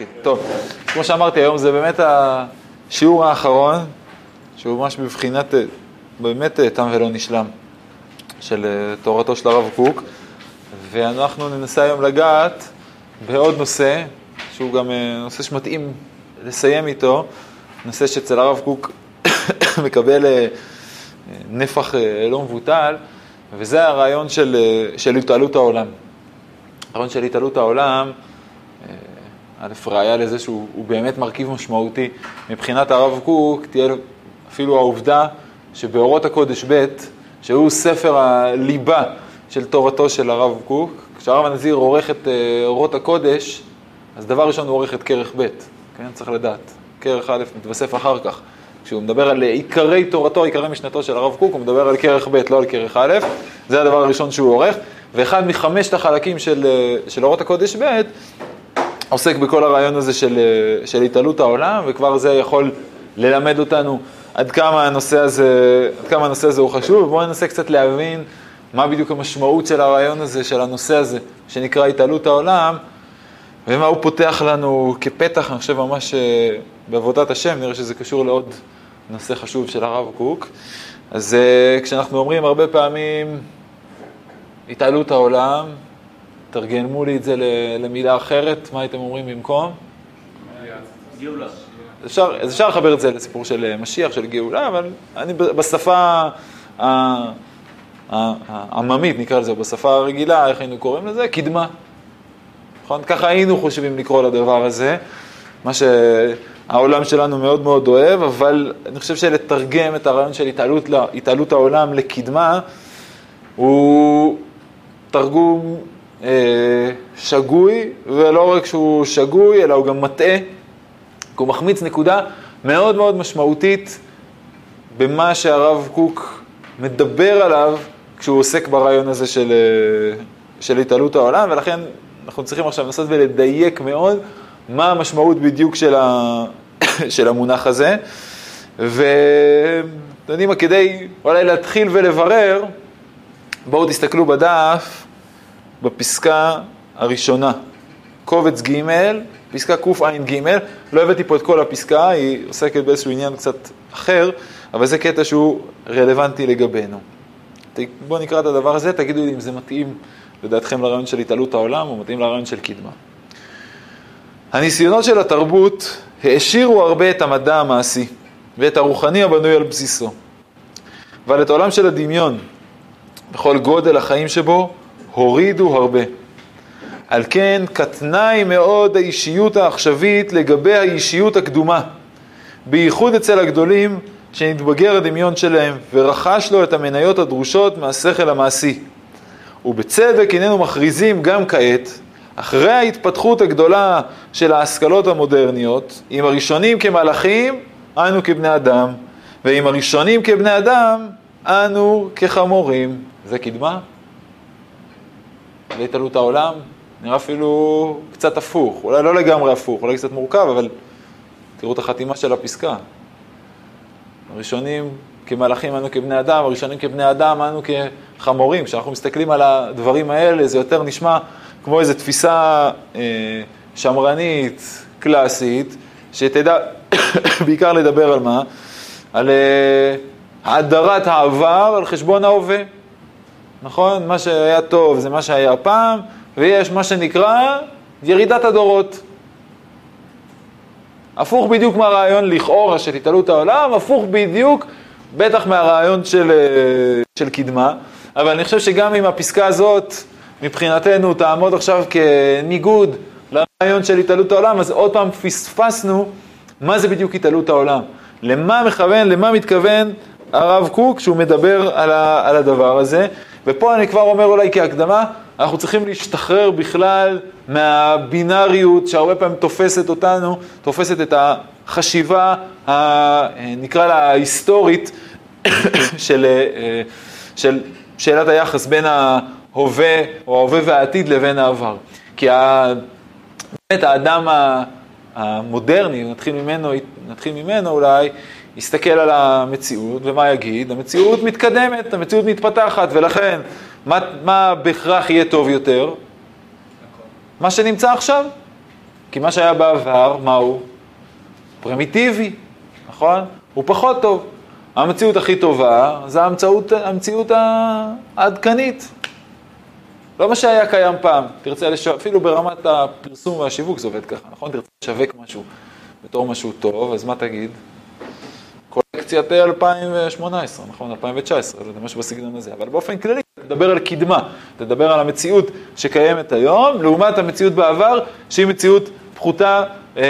נתחיל. טוב, כמו שאמרתי, היום זה באמת השיעור האחרון, שהוא ממש בבחינת, באמת תם ולא נשלם, של תורתו של הרב קוק, ואנחנו ננסה היום לגעת בעוד נושא, שהוא גם נושא שמתאים לסיים איתו, נושא שאצל הרב קוק מקבל נפח לא מבוטל, וזה הרעיון של, של התעלות העולם. הרעיון של התעלות העולם, ראיה לזה שהוא באמת מרכיב משמעותי מבחינת הרב קוק, תהיה אפילו העובדה שבאורות הקודש ב', שהוא ספר הליבה של תורתו של הרב קוק, כשהרב הנזיר עורך את אורות הקודש, אז דבר ראשון הוא עורך את כרך ב', כן, צריך לדעת. כרך א' מתווסף אחר כך. כשהוא מדבר על עיקרי תורתו, עיקרי משנתו של הרב קוק, הוא מדבר על כרך ב', לא על כרך א', זה הדבר הראשון שהוא עורך, ואחד מחמשת החלקים של, של אורות הקודש ב', עוסק בכל הרעיון הזה של, של התעלות העולם, וכבר זה יכול ללמד אותנו עד כמה הנושא הזה, עד כמה הנושא הזה הוא חשוב, ובואו ננסה קצת להבין מה בדיוק המשמעות של הרעיון הזה, של הנושא הזה, שנקרא התעלות העולם, ומה הוא פותח לנו כפתח, אני חושב ממש בעבודת השם, נראה שזה קשור לעוד נושא חשוב של הרב קוק. אז כשאנחנו אומרים הרבה פעמים התעלות העולם, תרגמו לי את זה למילה אחרת, מה הייתם אומרים במקום? גאולה. אפשר, אז אפשר לחבר את זה לסיפור של משיח, של גאולה, אבל אני בשפה העממית, נקרא לזה, בשפה הרגילה, איך היינו קוראים לזה? קדמה. נכון? ככה היינו חושבים לקרוא לדבר הזה, מה שהעולם שלנו מאוד מאוד אוהב, אבל אני חושב שלתרגם את הרעיון של התעלות, התעלות העולם לקדמה, הוא תרגום אה, שגוי, ולא רק שהוא שגוי, אלא הוא גם מטעה, הוא מחמיץ נקודה מאוד מאוד משמעותית במה שהרב קוק מדבר עליו כשהוא עוסק ברעיון הזה של, של התעלות העולם, ולכן אנחנו צריכים עכשיו לנסות ולדייק מאוד מה המשמעות בדיוק של, ה, של המונח הזה. ואתם יודעים מה, כדי אולי להתחיל ולברר, בואו תסתכלו בדף, בפסקה הראשונה, קובץ ג', פסקה קע"ג, לא הבאתי פה את כל הפסקה, היא עוסקת באיזשהו עניין קצת אחר, אבל זה קטע שהוא רלוונטי לגבינו. בואו נקרא את הדבר הזה, תגידו לי אם זה מתאים לדעתכם לרעיון של התעלות העולם או מתאים לרעיון של קדמה. הניסיונות של התרבות העשירו הרבה את המדע המעשי ואת הרוחני הבנוי על בסיסו, אבל את העולם של הדמיון, בכל גודל החיים שבו, הורידו הרבה. על כן קטנה היא מאוד האישיות העכשווית לגבי האישיות הקדומה, בייחוד אצל הגדולים שנתבגר הדמיון שלהם ורכש לו את המניות הדרושות מהשכל המעשי. ובצדק הננו מכריזים גם כעת, אחרי ההתפתחות הגדולה של ההשכלות המודרניות, עם הראשונים כמלאכים, אנו כבני אדם, ועם הראשונים כבני אדם, אנו כחמורים. זה קדמה? להתעלות העולם? נראה אפילו קצת הפוך, אולי לא לגמרי הפוך, אולי קצת מורכב, אבל תראו את החתימה של הפסקה. הראשונים כמלאכים אנו כבני אדם, הראשונים כבני אדם אנו כחמורים. כשאנחנו מסתכלים על הדברים האלה, זה יותר נשמע כמו איזו תפיסה אה, שמרנית, קלאסית, שתדע בעיקר לדבר על מה? על אה, האדרת העבר על חשבון ההווה. נכון? מה שהיה טוב זה מה שהיה פעם, ויש מה שנקרא ירידת הדורות. הפוך בדיוק מהרעיון לכאורה של התעלות העולם, הפוך בדיוק בטח מהרעיון של, של קדמה, אבל אני חושב שגם אם הפסקה הזאת מבחינתנו תעמוד עכשיו כניגוד לרעיון של התעלות העולם, אז עוד פעם פספסנו מה זה בדיוק התעלות העולם. למה מכוון, למה מתכוון הרב קוק כשהוא מדבר על, ה, על הדבר הזה. ופה אני כבר אומר אולי כהקדמה, אנחנו צריכים להשתחרר בכלל מהבינאריות שהרבה פעמים תופסת אותנו, תופסת את החשיבה, ה, נקרא לה ההיסטורית, של, של שאלת היחס בין ההווה או ההווה והעתיד לבין העבר. כי באמת האדם המודרני, נתחיל ממנו, נתחיל ממנו אולי, יסתכל על המציאות, ומה יגיד? המציאות מתקדמת, המציאות מתפתחת, ולכן, מה, מה בהכרח יהיה טוב יותר? מה שנמצא עכשיו. כי מה שהיה בעבר, מה הוא? פרימיטיבי, נכון? הוא פחות טוב. המציאות הכי טובה זה המציאות, המציאות העדכנית. לא מה שהיה קיים פעם. תרצה לשווק, אפילו ברמת הפרסום והשיווק זה עובד ככה, נכון? תרצה לשווק משהו בתור משהו טוב, אז מה תגיד? קולקציית 2018, נכון? 2019, זה משהו בסגנון הזה. אבל באופן כללי, תדבר על קדמה, תדבר על המציאות שקיימת היום, לעומת המציאות בעבר, שהיא מציאות פחותה אה,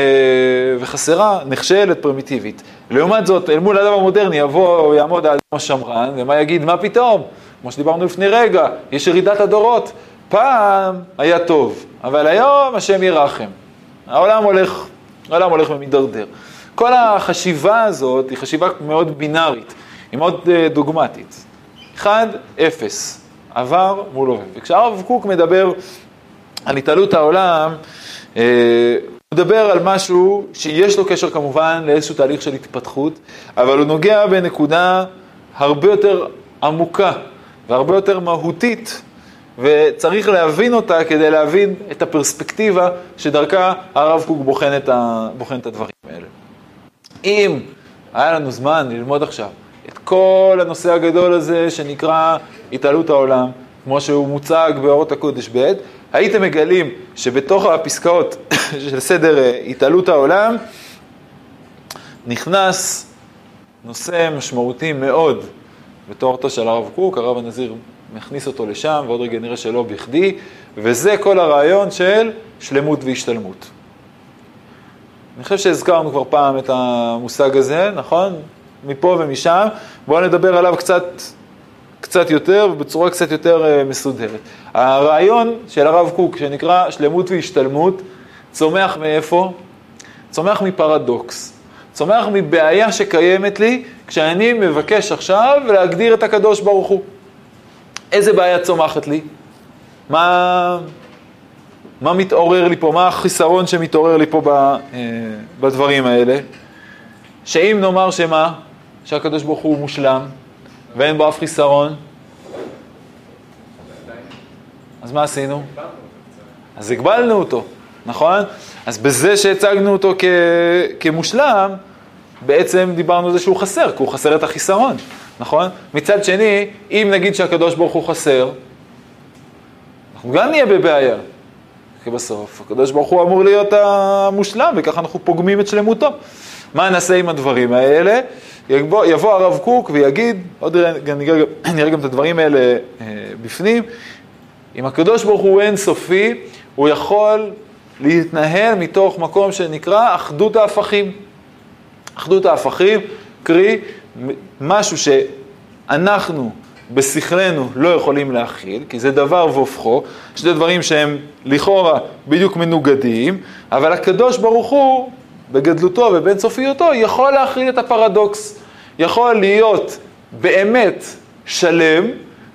וחסרה, נכשלת, פרימיטיבית. לעומת זאת, אל מול האדם המודרני יבוא, יעמוד האדם השמרן, ומה יגיד? מה פתאום? כמו שדיברנו לפני רגע, יש ירידת הדורות. פעם היה טוב, אבל היום השם ירחם. העולם הולך, העולם הולך ומידרדר. כל החשיבה הזאת היא חשיבה מאוד בינארית, היא מאוד אה, דוגמטית. 1, 0, עבר מול הווה. וכשהרב קוק מדבר על התעלות העולם, אה, הוא מדבר על משהו שיש לו קשר כמובן לאיזשהו תהליך של התפתחות, אבל הוא נוגע בנקודה הרבה יותר עמוקה והרבה יותר מהותית, וצריך להבין אותה כדי להבין את הפרספקטיבה שדרכה הרב קוק בוחן את, ה... בוחן את הדברים האלה. אם היה לנו זמן ללמוד עכשיו את כל הנושא הגדול הזה שנקרא התעלות העולם, כמו שהוא מוצג באורות הקודש ב', הייתם מגלים שבתוך הפסקאות של סדר אה, התעלות העולם נכנס נושא משמעותי מאוד בתורתו של הרב קוק, הרב הנזיר מכניס אותו לשם, ועוד רגע נראה שלא בכדי, וזה כל הרעיון של שלמות והשתלמות. אני חושב שהזכרנו כבר פעם את המושג הזה, נכון? מפה ומשם. בואו נדבר עליו קצת, קצת יותר ובצורה קצת יותר אה, מסודרת. הרעיון של הרב קוק, שנקרא שלמות והשתלמות, צומח מאיפה? צומח מפרדוקס. צומח מבעיה שקיימת לי כשאני מבקש עכשיו להגדיר את הקדוש ברוך הוא. איזה בעיה צומחת לי? מה, מה מתעורר לי פה? מה החיסרון שמתעורר לי פה ב, אה, בדברים האלה? שאם נאמר שמה? שהקדוש ברוך הוא מושלם ואין בו אף חיסרון, אז מה עשינו? אז הגבלנו אותו, נכון? אז בזה שהצגנו אותו כ, כמושלם, בעצם דיברנו על זה שהוא חסר, כי הוא חסר את החיסרון, נכון? מצד שני, אם נגיד שהקדוש ברוך הוא חסר, אנחנו גם נהיה בבעיה. כי בסוף הקדוש ברוך הוא אמור להיות המושלם, וככה אנחנו פוגמים את שלמותו. מה נעשה עם הדברים האלה? יבוא, יבוא הרב קוק ויגיד, עוד נראה, נראה, גם את הדברים האלה אה, בפנים, אם הקדוש ברוך הוא אינסופי, הוא יכול להתנהל מתוך מקום שנקרא אחדות ההפכים. אחדות ההפכים, קרי, משהו שאנחנו בשכלנו לא יכולים להכיל, כי זה דבר והופכו, שני דברים שהם לכאורה בדיוק מנוגדים, אבל הקדוש ברוך הוא, בגדלותו ובאינסופיותו, יכול להכיל את הפרדוקס. יכול להיות באמת שלם,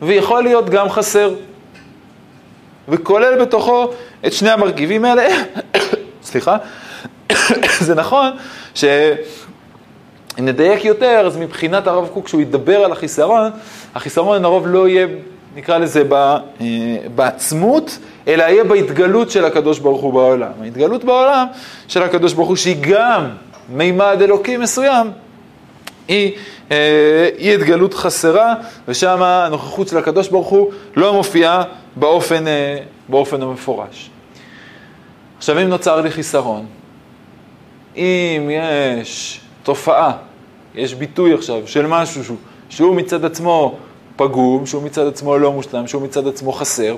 ויכול להיות גם חסר. וכולל בתוכו את שני המרכיבים האלה. סליחה, זה נכון ש... נדייק יותר, אז מבחינת הרב קוק, כשהוא ידבר על החיסרון, החיסרון לרוב לא יהיה, נקרא לזה, אה, בעצמות, אלא יהיה בהתגלות של הקדוש ברוך הוא בעולם. ההתגלות בעולם של הקדוש ברוך הוא, שהיא גם מימד אלוקי מסוים, היא, אה, היא התגלות חסרה, ושם הנוכחות של הקדוש ברוך הוא לא מופיעה באופן, אה, באופן המפורש. עכשיו, אם נוצר לי חיסרון, אם יש תופעה, יש ביטוי עכשיו של משהו שהוא, שהוא מצד עצמו פגום, שהוא מצד עצמו לא מושלם, שהוא מצד עצמו חסר,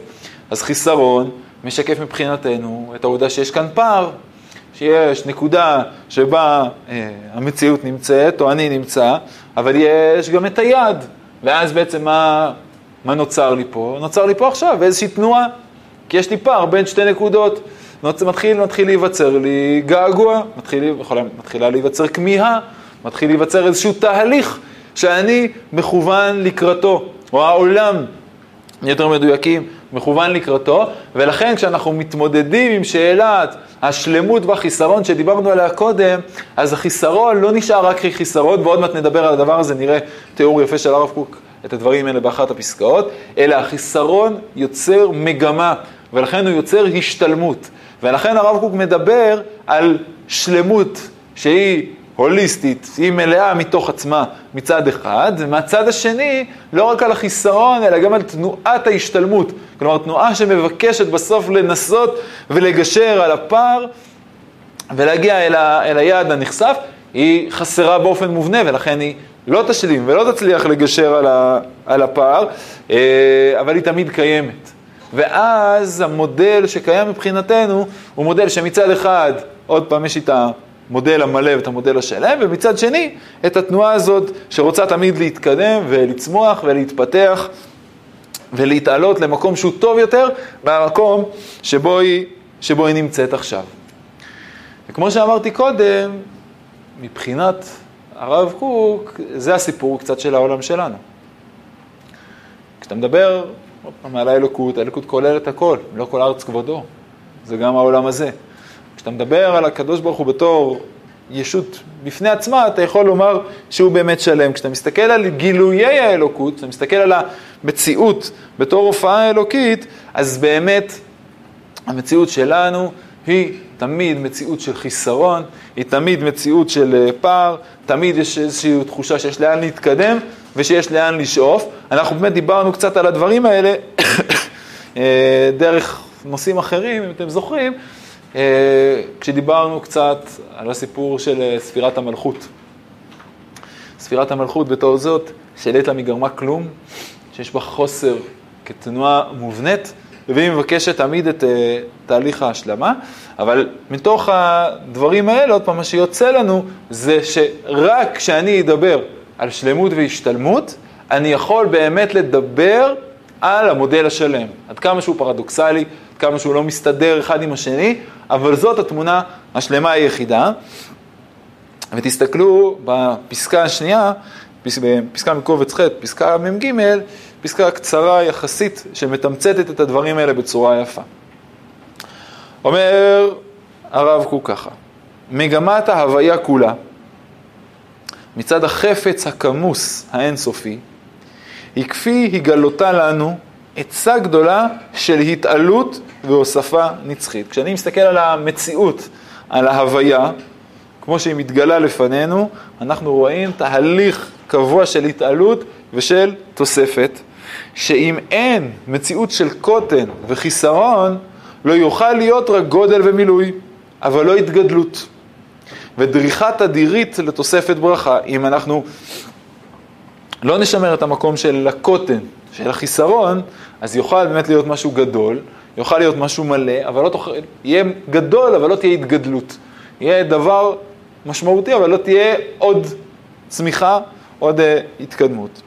אז חיסרון משקף מבחינתנו את העובדה שיש כאן פער, שיש נקודה שבה אה, המציאות נמצאת, או אני נמצא, אבל יש גם את היד, ואז בעצם מה, מה נוצר לי פה? נוצר לי פה עכשיו איזושהי תנועה, כי יש לי פער בין שתי נקודות. מתחיל, מתחיל להיווצר לי געגוע, מתחיל, מתחילה להיווצר כמיהה, מתחיל להיווצר איזשהו תהליך שאני מכוון לקראתו, או העולם, יותר מדויקים, מכוון לקראתו, ולכן כשאנחנו מתמודדים עם שאלת השלמות והחיסרון שדיברנו עליה קודם, אז החיסרון לא נשאר רק חיסרון, ועוד מעט נדבר על הדבר הזה, נראה תיאור יפה של הרב קוק, את הדברים האלה באחת הפסקאות, אלא החיסרון יוצר מגמה, ולכן הוא יוצר השתלמות. ולכן הרב קוק מדבר על שלמות שהיא הוליסטית, היא מלאה מתוך עצמה מצד אחד, ומהצד השני, לא רק על החיסרון, אלא גם על תנועת ההשתלמות. כלומר, תנועה שמבקשת בסוף לנסות ולגשר על הפער ולהגיע אל, ה, אל היעד הנכסף, היא חסרה באופן מובנה, ולכן היא לא תשלים ולא תצליח לגשר על, ה, על הפער, אה, אבל היא תמיד קיימת. ואז המודל שקיים מבחינתנו הוא מודל שמצד אחד, עוד פעם יש את המודל המלא ואת המודל השלם, ומצד שני, את התנועה הזאת שרוצה תמיד להתקדם ולצמוח ולהתפתח ולהתעלות למקום שהוא טוב יותר מהמקום שבו היא, שבו היא נמצאת עכשיו. וכמו שאמרתי קודם, מבחינת הרב קוק, זה הסיפור קצת של העולם שלנו. כשאתה מדבר עוד פעם על האלוקות, האלוקות כוללת הכל, לא כל ארץ כבודו, זה גם העולם הזה. כשאתה מדבר על הקדוש ברוך הוא בתור ישות בפני עצמה, אתה יכול לומר שהוא באמת שלם. כשאתה מסתכל על גילויי האלוקות, כשאתה מסתכל על המציאות בתור הופעה אלוקית, אז באמת המציאות שלנו היא תמיד מציאות של חיסרון, היא תמיד מציאות של אה, פער, תמיד יש איזושהי תחושה שיש לאן להתקדם ושיש לאן לשאוף. אנחנו באמת דיברנו קצת על הדברים האלה אה, דרך נושאים אחרים, אם אתם זוכרים, אה, כשדיברנו קצת על הסיפור של ספירת המלכות. ספירת המלכות בתור זאת, שלית לה מגרמה כלום, שיש בה חוסר כתנועה מובנית, והיא מבקשת תמיד את uh, תהליך ההשלמה, אבל מתוך הדברים האלה, עוד פעם, מה שיוצא לנו זה שרק כשאני אדבר על שלמות והשתלמות, אני יכול באמת לדבר על המודל השלם. עד כמה שהוא פרדוקסלי, עד כמה שהוא לא מסתדר אחד עם השני, אבל זאת התמונה השלמה היחידה. ותסתכלו בפסקה השנייה, בפסקה מקובץ ח', פסקה מ"ג, פסקה קצרה יחסית שמתמצתת את הדברים האלה בצורה יפה. אומר הרב קוק ככה, מגמת ההוויה כולה, מצד החפץ הכמוס האינסופי, היא כפי הגלותה לנו עצה גדולה של התעלות והוספה נצחית. כשאני מסתכל על המציאות, על ההוויה, כמו שהיא מתגלה לפנינו, אנחנו רואים תהליך קבוע של התעלות ושל תוספת. שאם אין מציאות של קוטן וחיסרון, לא יוכל להיות רק גודל ומילוי, אבל לא התגדלות. ודריכה תדירית לתוספת ברכה, אם אנחנו לא נשמר את המקום של הקוטן, של החיסרון, אז יוכל באמת להיות משהו גדול, יוכל להיות משהו מלא, אבל לא תוכל, יהיה גדול, אבל לא תהיה התגדלות. יהיה דבר משמעותי, אבל לא תהיה עוד צמיחה, עוד uh, התקדמות.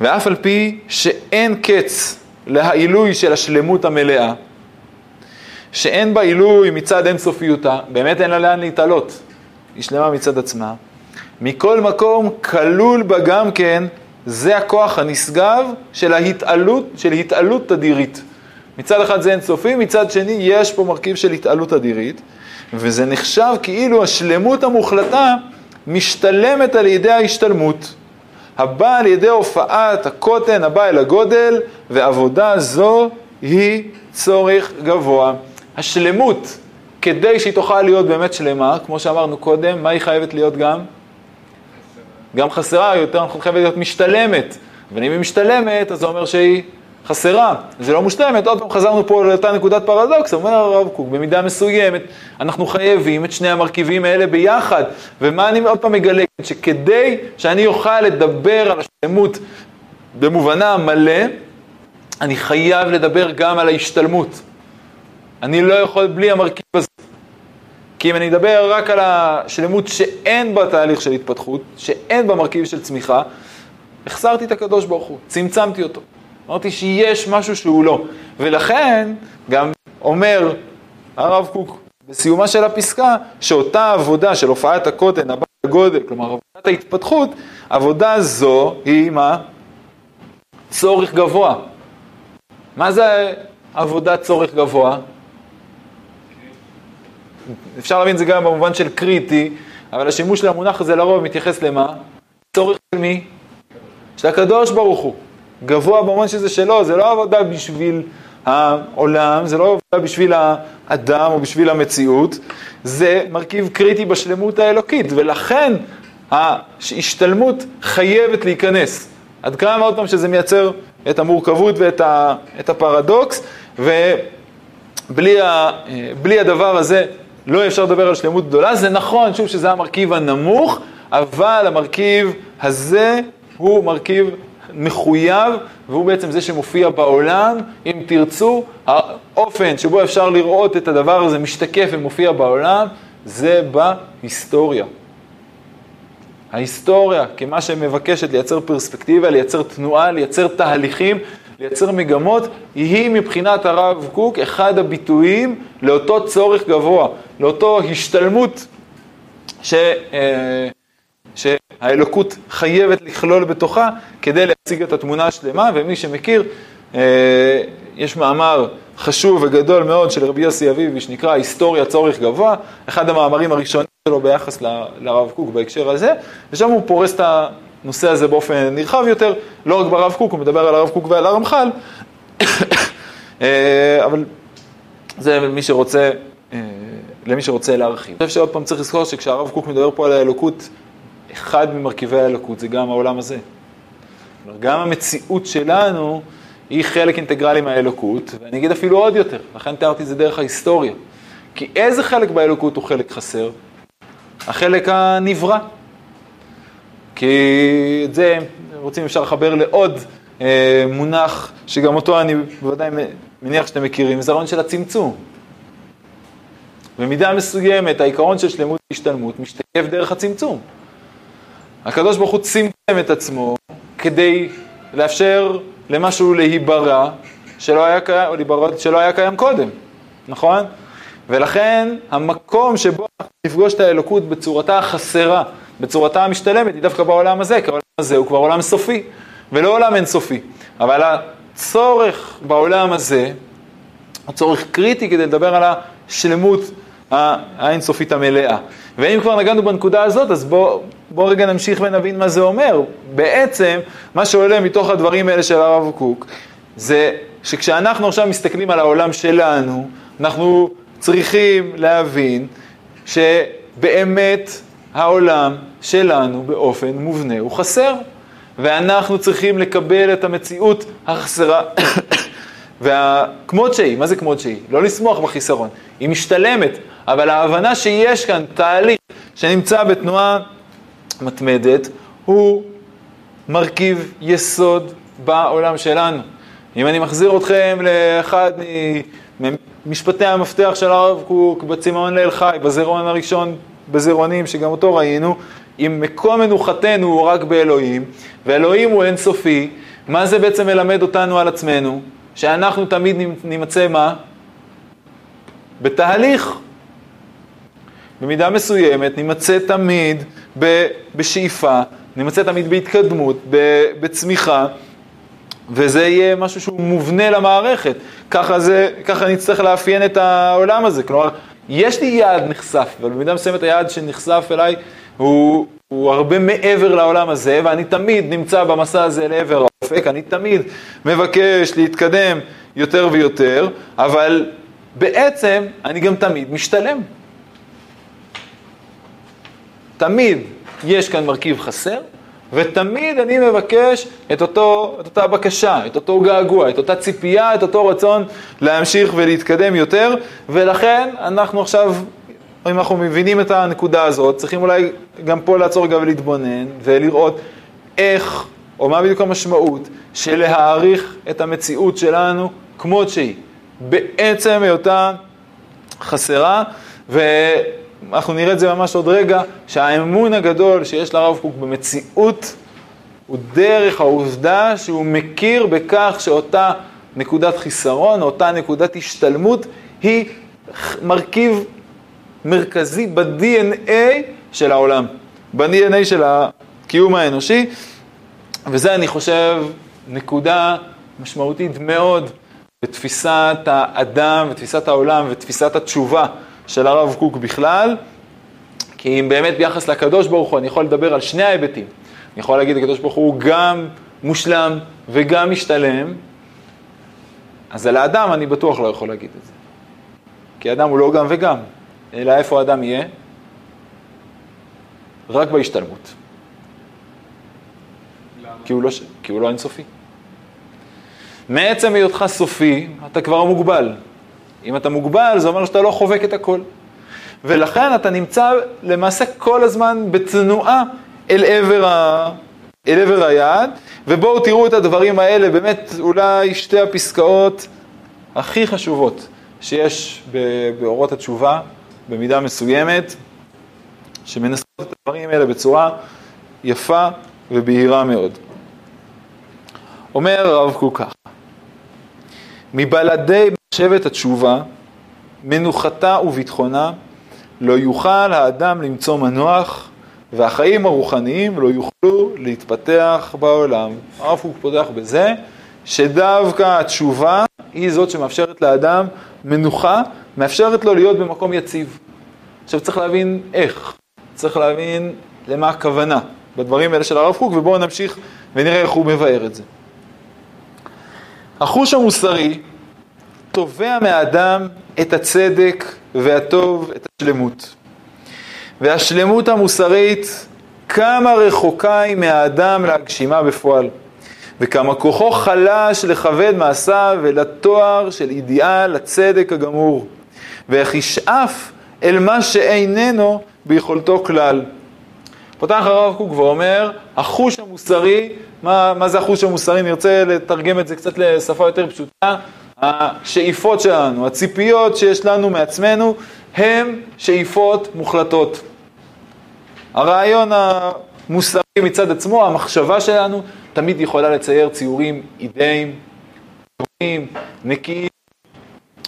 ואף על פי שאין קץ להעילוי של השלמות המלאה, שאין בה עילוי מצד אינסופיותה, באמת אין לה לאן להתעלות, היא שלמה מצד עצמה. מכל מקום כלול בה גם כן, זה הכוח הנשגב של ההתעלות, של התעלות תדירית. מצד אחד זה אינסופי, מצד שני יש פה מרכיב של התעלות תדירית, וזה נחשב כאילו השלמות המוחלטה משתלמת על ידי ההשתלמות. הבא על ידי הופעת הקוטן הבא אל הגודל, ועבודה זו היא צורך גבוה. השלמות, כדי שהיא תוכל להיות באמת שלמה, כמו שאמרנו קודם, מה היא חייבת להיות גם? גם חסרה, יותר נכון חייבת להיות משתלמת. אבל אם היא משתלמת, אז זה אומר שהיא חסרה, זה לא מושלמת, עוד פעם חזרנו פה לאותה נקודת פרדוקס, אומר הרב קוק, במידה מסוימת, אנחנו חייבים את שני המרכיבים האלה ביחד. ומה אני עוד פעם מגלה? שכדי שאני אוכל לדבר על השלמות במובנה המלא, אני חייב לדבר גם על ההשתלמות. אני לא יכול בלי המרכיב הזה. כי אם אני אדבר רק על השלמות שאין בה תהליך של התפתחות, שאין בה מרכיב של צמיחה, החסרתי את הקדוש ברוך הוא, צמצמתי אותו. אמרתי שיש משהו שהוא לא. ולכן גם אומר הרב קוק בסיומה של הפסקה, שאותה עבודה של הופעת הקוטן הבא הגודל, כלומר עבודת ההתפתחות, עבודה זו היא מה? צורך גבוה. מה זה עבודת צורך גבוה? אפשר להבין את זה גם במובן של קריטי, אבל השימוש של המונח הזה לרוב מתייחס למה? צורך של מי? של הקדוש ברוך הוא. גבוה במובן שזה שלו, זה לא עבודה בשביל העולם, זה לא בשביל האדם או בשביל המציאות, זה מרכיב קריטי בשלמות האלוקית, ולכן ההשתלמות חייבת להיכנס. עד כמה עוד פעם שזה מייצר את המורכבות ואת ה, את הפרדוקס, ובלי ה, הדבר הזה לא אפשר לדבר על שלמות גדולה. זה נכון, שוב, שזה המרכיב הנמוך, אבל המרכיב הזה הוא מרכיב מחויב, והוא בעצם זה שמופיע בעולם, אם תרצו, האופן שבו אפשר לראות את הדבר הזה משתקף ומופיע בעולם, זה בהיסטוריה. ההיסטוריה, כמה שמבקשת לייצר פרספקטיבה, לייצר תנועה, לייצר תהליכים, לייצר מגמות, היא מבחינת הרב קוק אחד הביטויים לאותו צורך גבוה, לאותו השתלמות ש, אה, שהאלוקות חייבת לכלול בתוכה כדי להציג את התמונה השלמה, ומי שמכיר, אה, יש מאמר חשוב וגדול מאוד של רבי יוסי אביבי שנקרא היסטוריה צורך גבוה, אחד המאמרים הראשונים שלו ביחס לרב קוק בהקשר הזה, ושם הוא פורס את הנושא הזה באופן נרחב יותר, לא רק ברב קוק, הוא מדבר על הרב קוק ועל הרמח"ל, אה, אבל זה מי שרוצה, אה, למי שרוצה להרחיב. אני חושב שעוד פעם צריך לזכור שכשהרב קוק מדבר פה על האלוקות, אחד ממרכיבי האלוקות זה גם העולם הזה. גם המציאות שלנו היא חלק אינטגרלי מהאלוקות, ואני אגיד אפילו עוד יותר, לכן תיארתי את זה דרך ההיסטוריה. כי איזה חלק באלוקות הוא חלק חסר? החלק הנברא. כי את זה רוצים אפשר לחבר לעוד אה, מונח, שגם אותו אני בוודאי מניח שאתם מכירים, זה הרעיון של הצמצום. במידה מסוימת העיקרון של שלמות והשתלמות משתקף דרך הצמצום. הקדוש ברוך הוא צמצם את עצמו כדי לאפשר למשהו להיברא שלא היה קיים, שלא היה קיים קודם, נכון? ולכן המקום שבו נפגוש את האלוקות בצורתה החסרה, בצורתה המשתלמת, היא דווקא בעולם הזה, כי העולם הזה הוא כבר עולם סופי, ולא עולם אינסופי. אבל הצורך בעולם הזה הוא צורך קריטי כדי לדבר על השלמות האינסופית המלאה. ואם כבר נגענו בנקודה הזאת, אז בואו בוא רגע נמשיך ונבין מה זה אומר. בעצם, מה שעולה מתוך הדברים האלה של הרב קוק, זה שכשאנחנו עכשיו מסתכלים על העולם שלנו, אנחנו צריכים להבין שבאמת העולם שלנו באופן מובנה הוא חסר, ואנחנו צריכים לקבל את המציאות החסרה. וכמות שהיא, מה זה כמות שהיא? לא לשמוח בחיסרון, היא משתלמת, אבל ההבנה שיש כאן תהליך שנמצא בתנועה מתמדת, הוא מרכיב יסוד בעולם שלנו. אם אני מחזיר אתכם לאחד ממשפטי המפתח של הרב קוק בצמאון ליל חי, בזירון הראשון בזירונים, שגם אותו ראינו, אם מקום מנוחתנו הוא רק באלוהים, ואלוהים הוא אינסופי, מה זה בעצם מלמד אותנו על עצמנו? שאנחנו תמיד נימצא מה? בתהליך. במידה מסוימת נימצא תמיד בשאיפה, נימצא תמיד בהתקדמות, בצמיחה, וזה יהיה משהו שהוא מובנה למערכת. ככה, זה, ככה נצטרך לאפיין את העולם הזה. כלומר, יש לי יעד נחשף, אבל במידה מסוימת היעד שנחשף אליי הוא, הוא הרבה מעבר לעולם הזה, ואני תמיד נמצא במסע הזה לעבר האופק, אני תמיד מבקש להתקדם יותר ויותר, אבל בעצם אני גם תמיד משתלם. תמיד יש כאן מרכיב חסר, ותמיד אני מבקש את, אותו, את אותה בקשה, את אותו געגוע, את אותה ציפייה, את אותו רצון להמשיך ולהתקדם יותר, ולכן אנחנו עכשיו, אם אנחנו מבינים את הנקודה הזאת, צריכים אולי גם פה לעצור רגע ולהתבונן, ולראות איך, או מה בדיוק המשמעות של להעריך את המציאות שלנו כמות שהיא, בעצם היותה חסרה, ו... אנחנו נראה את זה ממש עוד רגע, שהאמון הגדול שיש לרב קוק במציאות הוא דרך העובדה שהוא מכיר בכך שאותה נקודת חיסרון, אותה נקודת השתלמות, היא מרכיב מרכזי ב-DNA של העולם, ב-DNA של הקיום האנושי, וזה אני חושב נקודה משמעותית מאוד בתפיסת האדם ותפיסת העולם ותפיסת התשובה של הרב קוק בכלל, כי אם באמת ביחס לקדוש ברוך הוא אני יכול לדבר על שני ההיבטים. אני יכול להגיד, הקדוש ברוך הוא גם מושלם וגם משתלם, אז על האדם אני בטוח לא יכול להגיד את זה. כי אדם הוא לא גם וגם, אלא איפה האדם יהיה? רק בהשתלמות. כי הוא לא, כי הוא לא אינסופי. מעצם היותך סופי, אתה כבר מוגבל. אם אתה מוגבל, זה אומר שאתה לא חובק את הכל. ולכן אתה נמצא למעשה כל הזמן בתנועה אל עבר, ה... אל עבר היעד, ובואו תראו את הדברים האלה, באמת אולי שתי הפסקאות הכי חשובות שיש באורות התשובה, במידה מסוימת, שמנסות את הדברים האלה בצורה יפה ובהירה מאוד. אומר הרב קוק כך, מבלעדי מחשבת התשובה, מנוחתה וביטחונה, לא יוכל האדם למצוא מנוח, והחיים הרוחניים לא יוכלו להתפתח בעולם. הרב קוק פותח בזה שדווקא התשובה היא זאת שמאפשרת לאדם מנוחה, מאפשרת לו להיות במקום יציב. עכשיו צריך להבין איך, צריך להבין למה הכוונה בדברים האלה של הרב קוק, ובואו נמשיך ונראה איך הוא מבאר את זה. החוש המוסרי תובע מהאדם את הצדק והטוב, את השלמות. והשלמות המוסרית, כמה רחוקה היא מהאדם להגשימה בפועל, וכמה כוחו חלש לכבד מעשיו ולתואר של אידיאל הצדק הגמור, ואיך ישאף אל מה שאיננו ביכולתו כלל. פותח הרב קוק ואומר, החוש המוסרי, מה, מה זה החוש המוסרי? נרצה לתרגם את זה קצת לשפה יותר פשוטה. השאיפות שלנו, הציפיות שיש לנו מעצמנו, הן שאיפות מוחלטות. הרעיון המוסרי מצד עצמו, המחשבה שלנו, תמיד יכולה לצייר ציורים אידאיים, טובים, נקיים,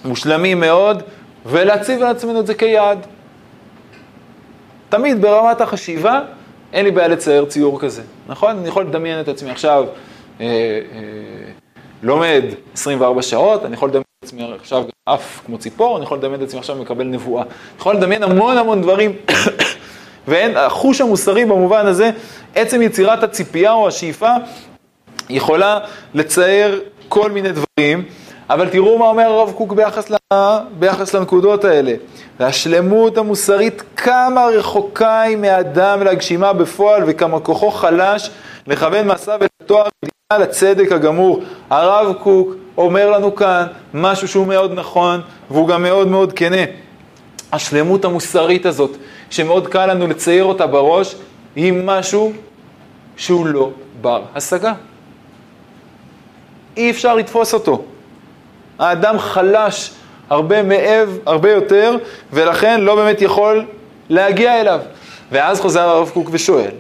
מושלמים מאוד, ולהציב לעצמנו את זה כיעד. תמיד ברמת החשיבה, אין לי בעיה לצייר ציור כזה, נכון? אני יכול לדמיין את עצמי עכשיו אה, אה, לומד 24 שעות, אני יכול לדמיין את עצמי עכשיו עף כמו ציפור, אני יכול לדמיין את עצמי עכשיו מקבל נבואה. אני יכול לדמיין המון המון דברים, ואין, החוש המוסרי במובן הזה, עצם יצירת הציפייה או השאיפה, יכולה לצייר כל מיני דברים. אבל תראו מה אומר הרב קוק ביחס, ל... ביחס לנקודות האלה. והשלמות המוסרית, כמה רחוקה היא מאדם להגשימה בפועל וכמה כוחו חלש לכוון מעשיו ולתואר על הצדק הגמור. הרב קוק אומר לנו כאן משהו שהוא מאוד נכון והוא גם מאוד מאוד כנה. השלמות המוסרית הזאת, שמאוד קל לנו לצייר אותה בראש, היא משהו שהוא לא בר השגה. אי אפשר לתפוס אותו. האדם חלש הרבה מעב, הרבה יותר, ולכן לא באמת יכול להגיע אליו. ואז חוזר הרב קוק ושואל,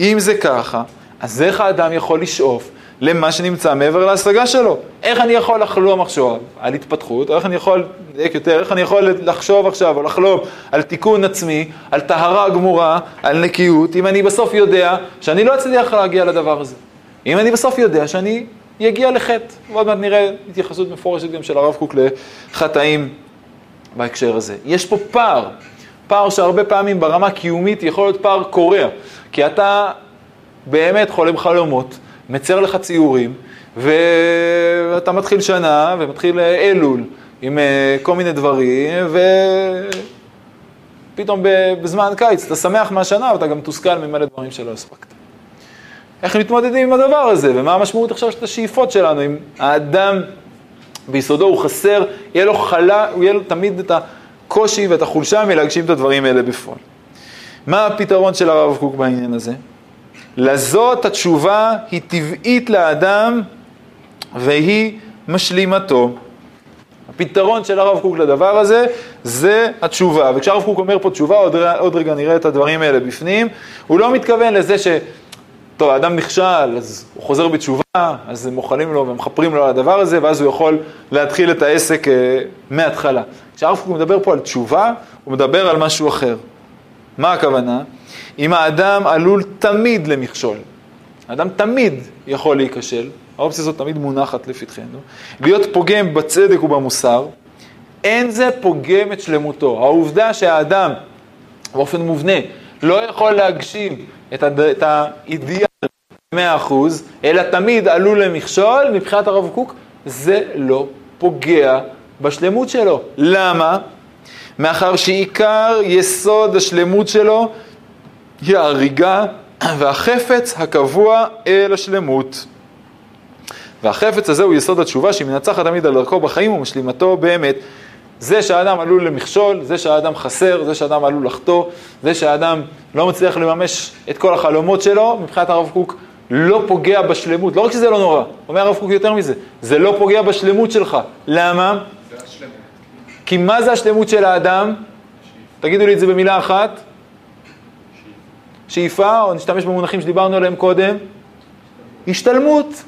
אם זה ככה, אז איך האדם יכול לשאוף למה שנמצא מעבר להשגה שלו? איך אני יכול לחלום עכשיו על התפתחות, או איך אני יכול, לדייק יותר, איך אני יכול לחשוב עכשיו או לחלום על תיקון עצמי, על טהרה גמורה, על נקיות, אם אני בסוף יודע שאני לא אצליח להגיע לדבר הזה. אם אני בסוף יודע שאני יגיע לחטא. ועוד מעט נראה התייחסות מפורשת גם של הרב קוק לחטאים בהקשר הזה. יש פה פער, פער שהרבה פעמים ברמה קיומית יכול להיות פער קורע, כי אתה באמת חולם חלומות, מצייר לך ציורים, ואתה מתחיל שנה ומתחיל אלול עם אה, כל מיני דברים, ופתאום בזמן קיץ אתה שמח מהשנה ואתה גם מתוסכל ממלא דברים שלא הספקת. איך מתמודדים עם הדבר הזה, ומה המשמעות עכשיו של השאיפות שלנו, אם האדם ביסודו הוא חסר, יהיה לו חלה, יהיה לו תמיד את הקושי ואת החולשה מלהגשים את הדברים האלה בפועל. מה הפתרון של הרב קוק בעניין הזה? לזאת התשובה היא טבעית לאדם והיא משלימתו. הפתרון של הרב קוק לדבר הזה זה התשובה. וכשהרב קוק אומר פה תשובה, עוד, עוד רגע נראה את הדברים האלה בפנים, הוא לא מתכוון לזה ש... טוב, האדם נכשל, אז הוא חוזר בתשובה, אז הם מוחלים לו ומכפרים לו על הדבר הזה, ואז הוא יכול להתחיל את העסק אה, מההתחלה. כשהרב קוק מדבר פה על תשובה, הוא מדבר על משהו אחר. מה הכוונה? אם האדם עלול תמיד למכשול, האדם תמיד יכול להיכשל, האופציה הזאת תמיד מונחת לפתחנו, להיות פוגם בצדק ובמוסר, אין זה פוגם את שלמותו. העובדה שהאדם, באופן מובנה, לא יכול להגשים את, הד... את האידיאל 100%, אלא תמיד עלול למכשול, מבחינת הרב קוק, זה לא פוגע בשלמות שלו. למה? מאחר שעיקר יסוד השלמות שלו היא ההריגה והחפץ הקבוע אל השלמות. והחפץ הזה הוא יסוד התשובה שהיא מנצחת תמיד על דרכו בחיים ומשלימתו באמת. זה שהאדם עלול למכשול, זה שהאדם חסר, זה שהאדם עלול לחטוא, זה שהאדם לא מצליח לממש את כל החלומות שלו, מבחינת הרב קוק לא פוגע בשלמות. לא רק שזה לא נורא, אומר הרב קוק יותר מזה, זה לא פוגע בשלמות שלך. למה? זה השלמות. כי מה זה השלמות של האדם? תגידו לי את זה במילה אחת. שאיפה, או נשתמש במונחים שדיברנו עליהם קודם, השתלמות.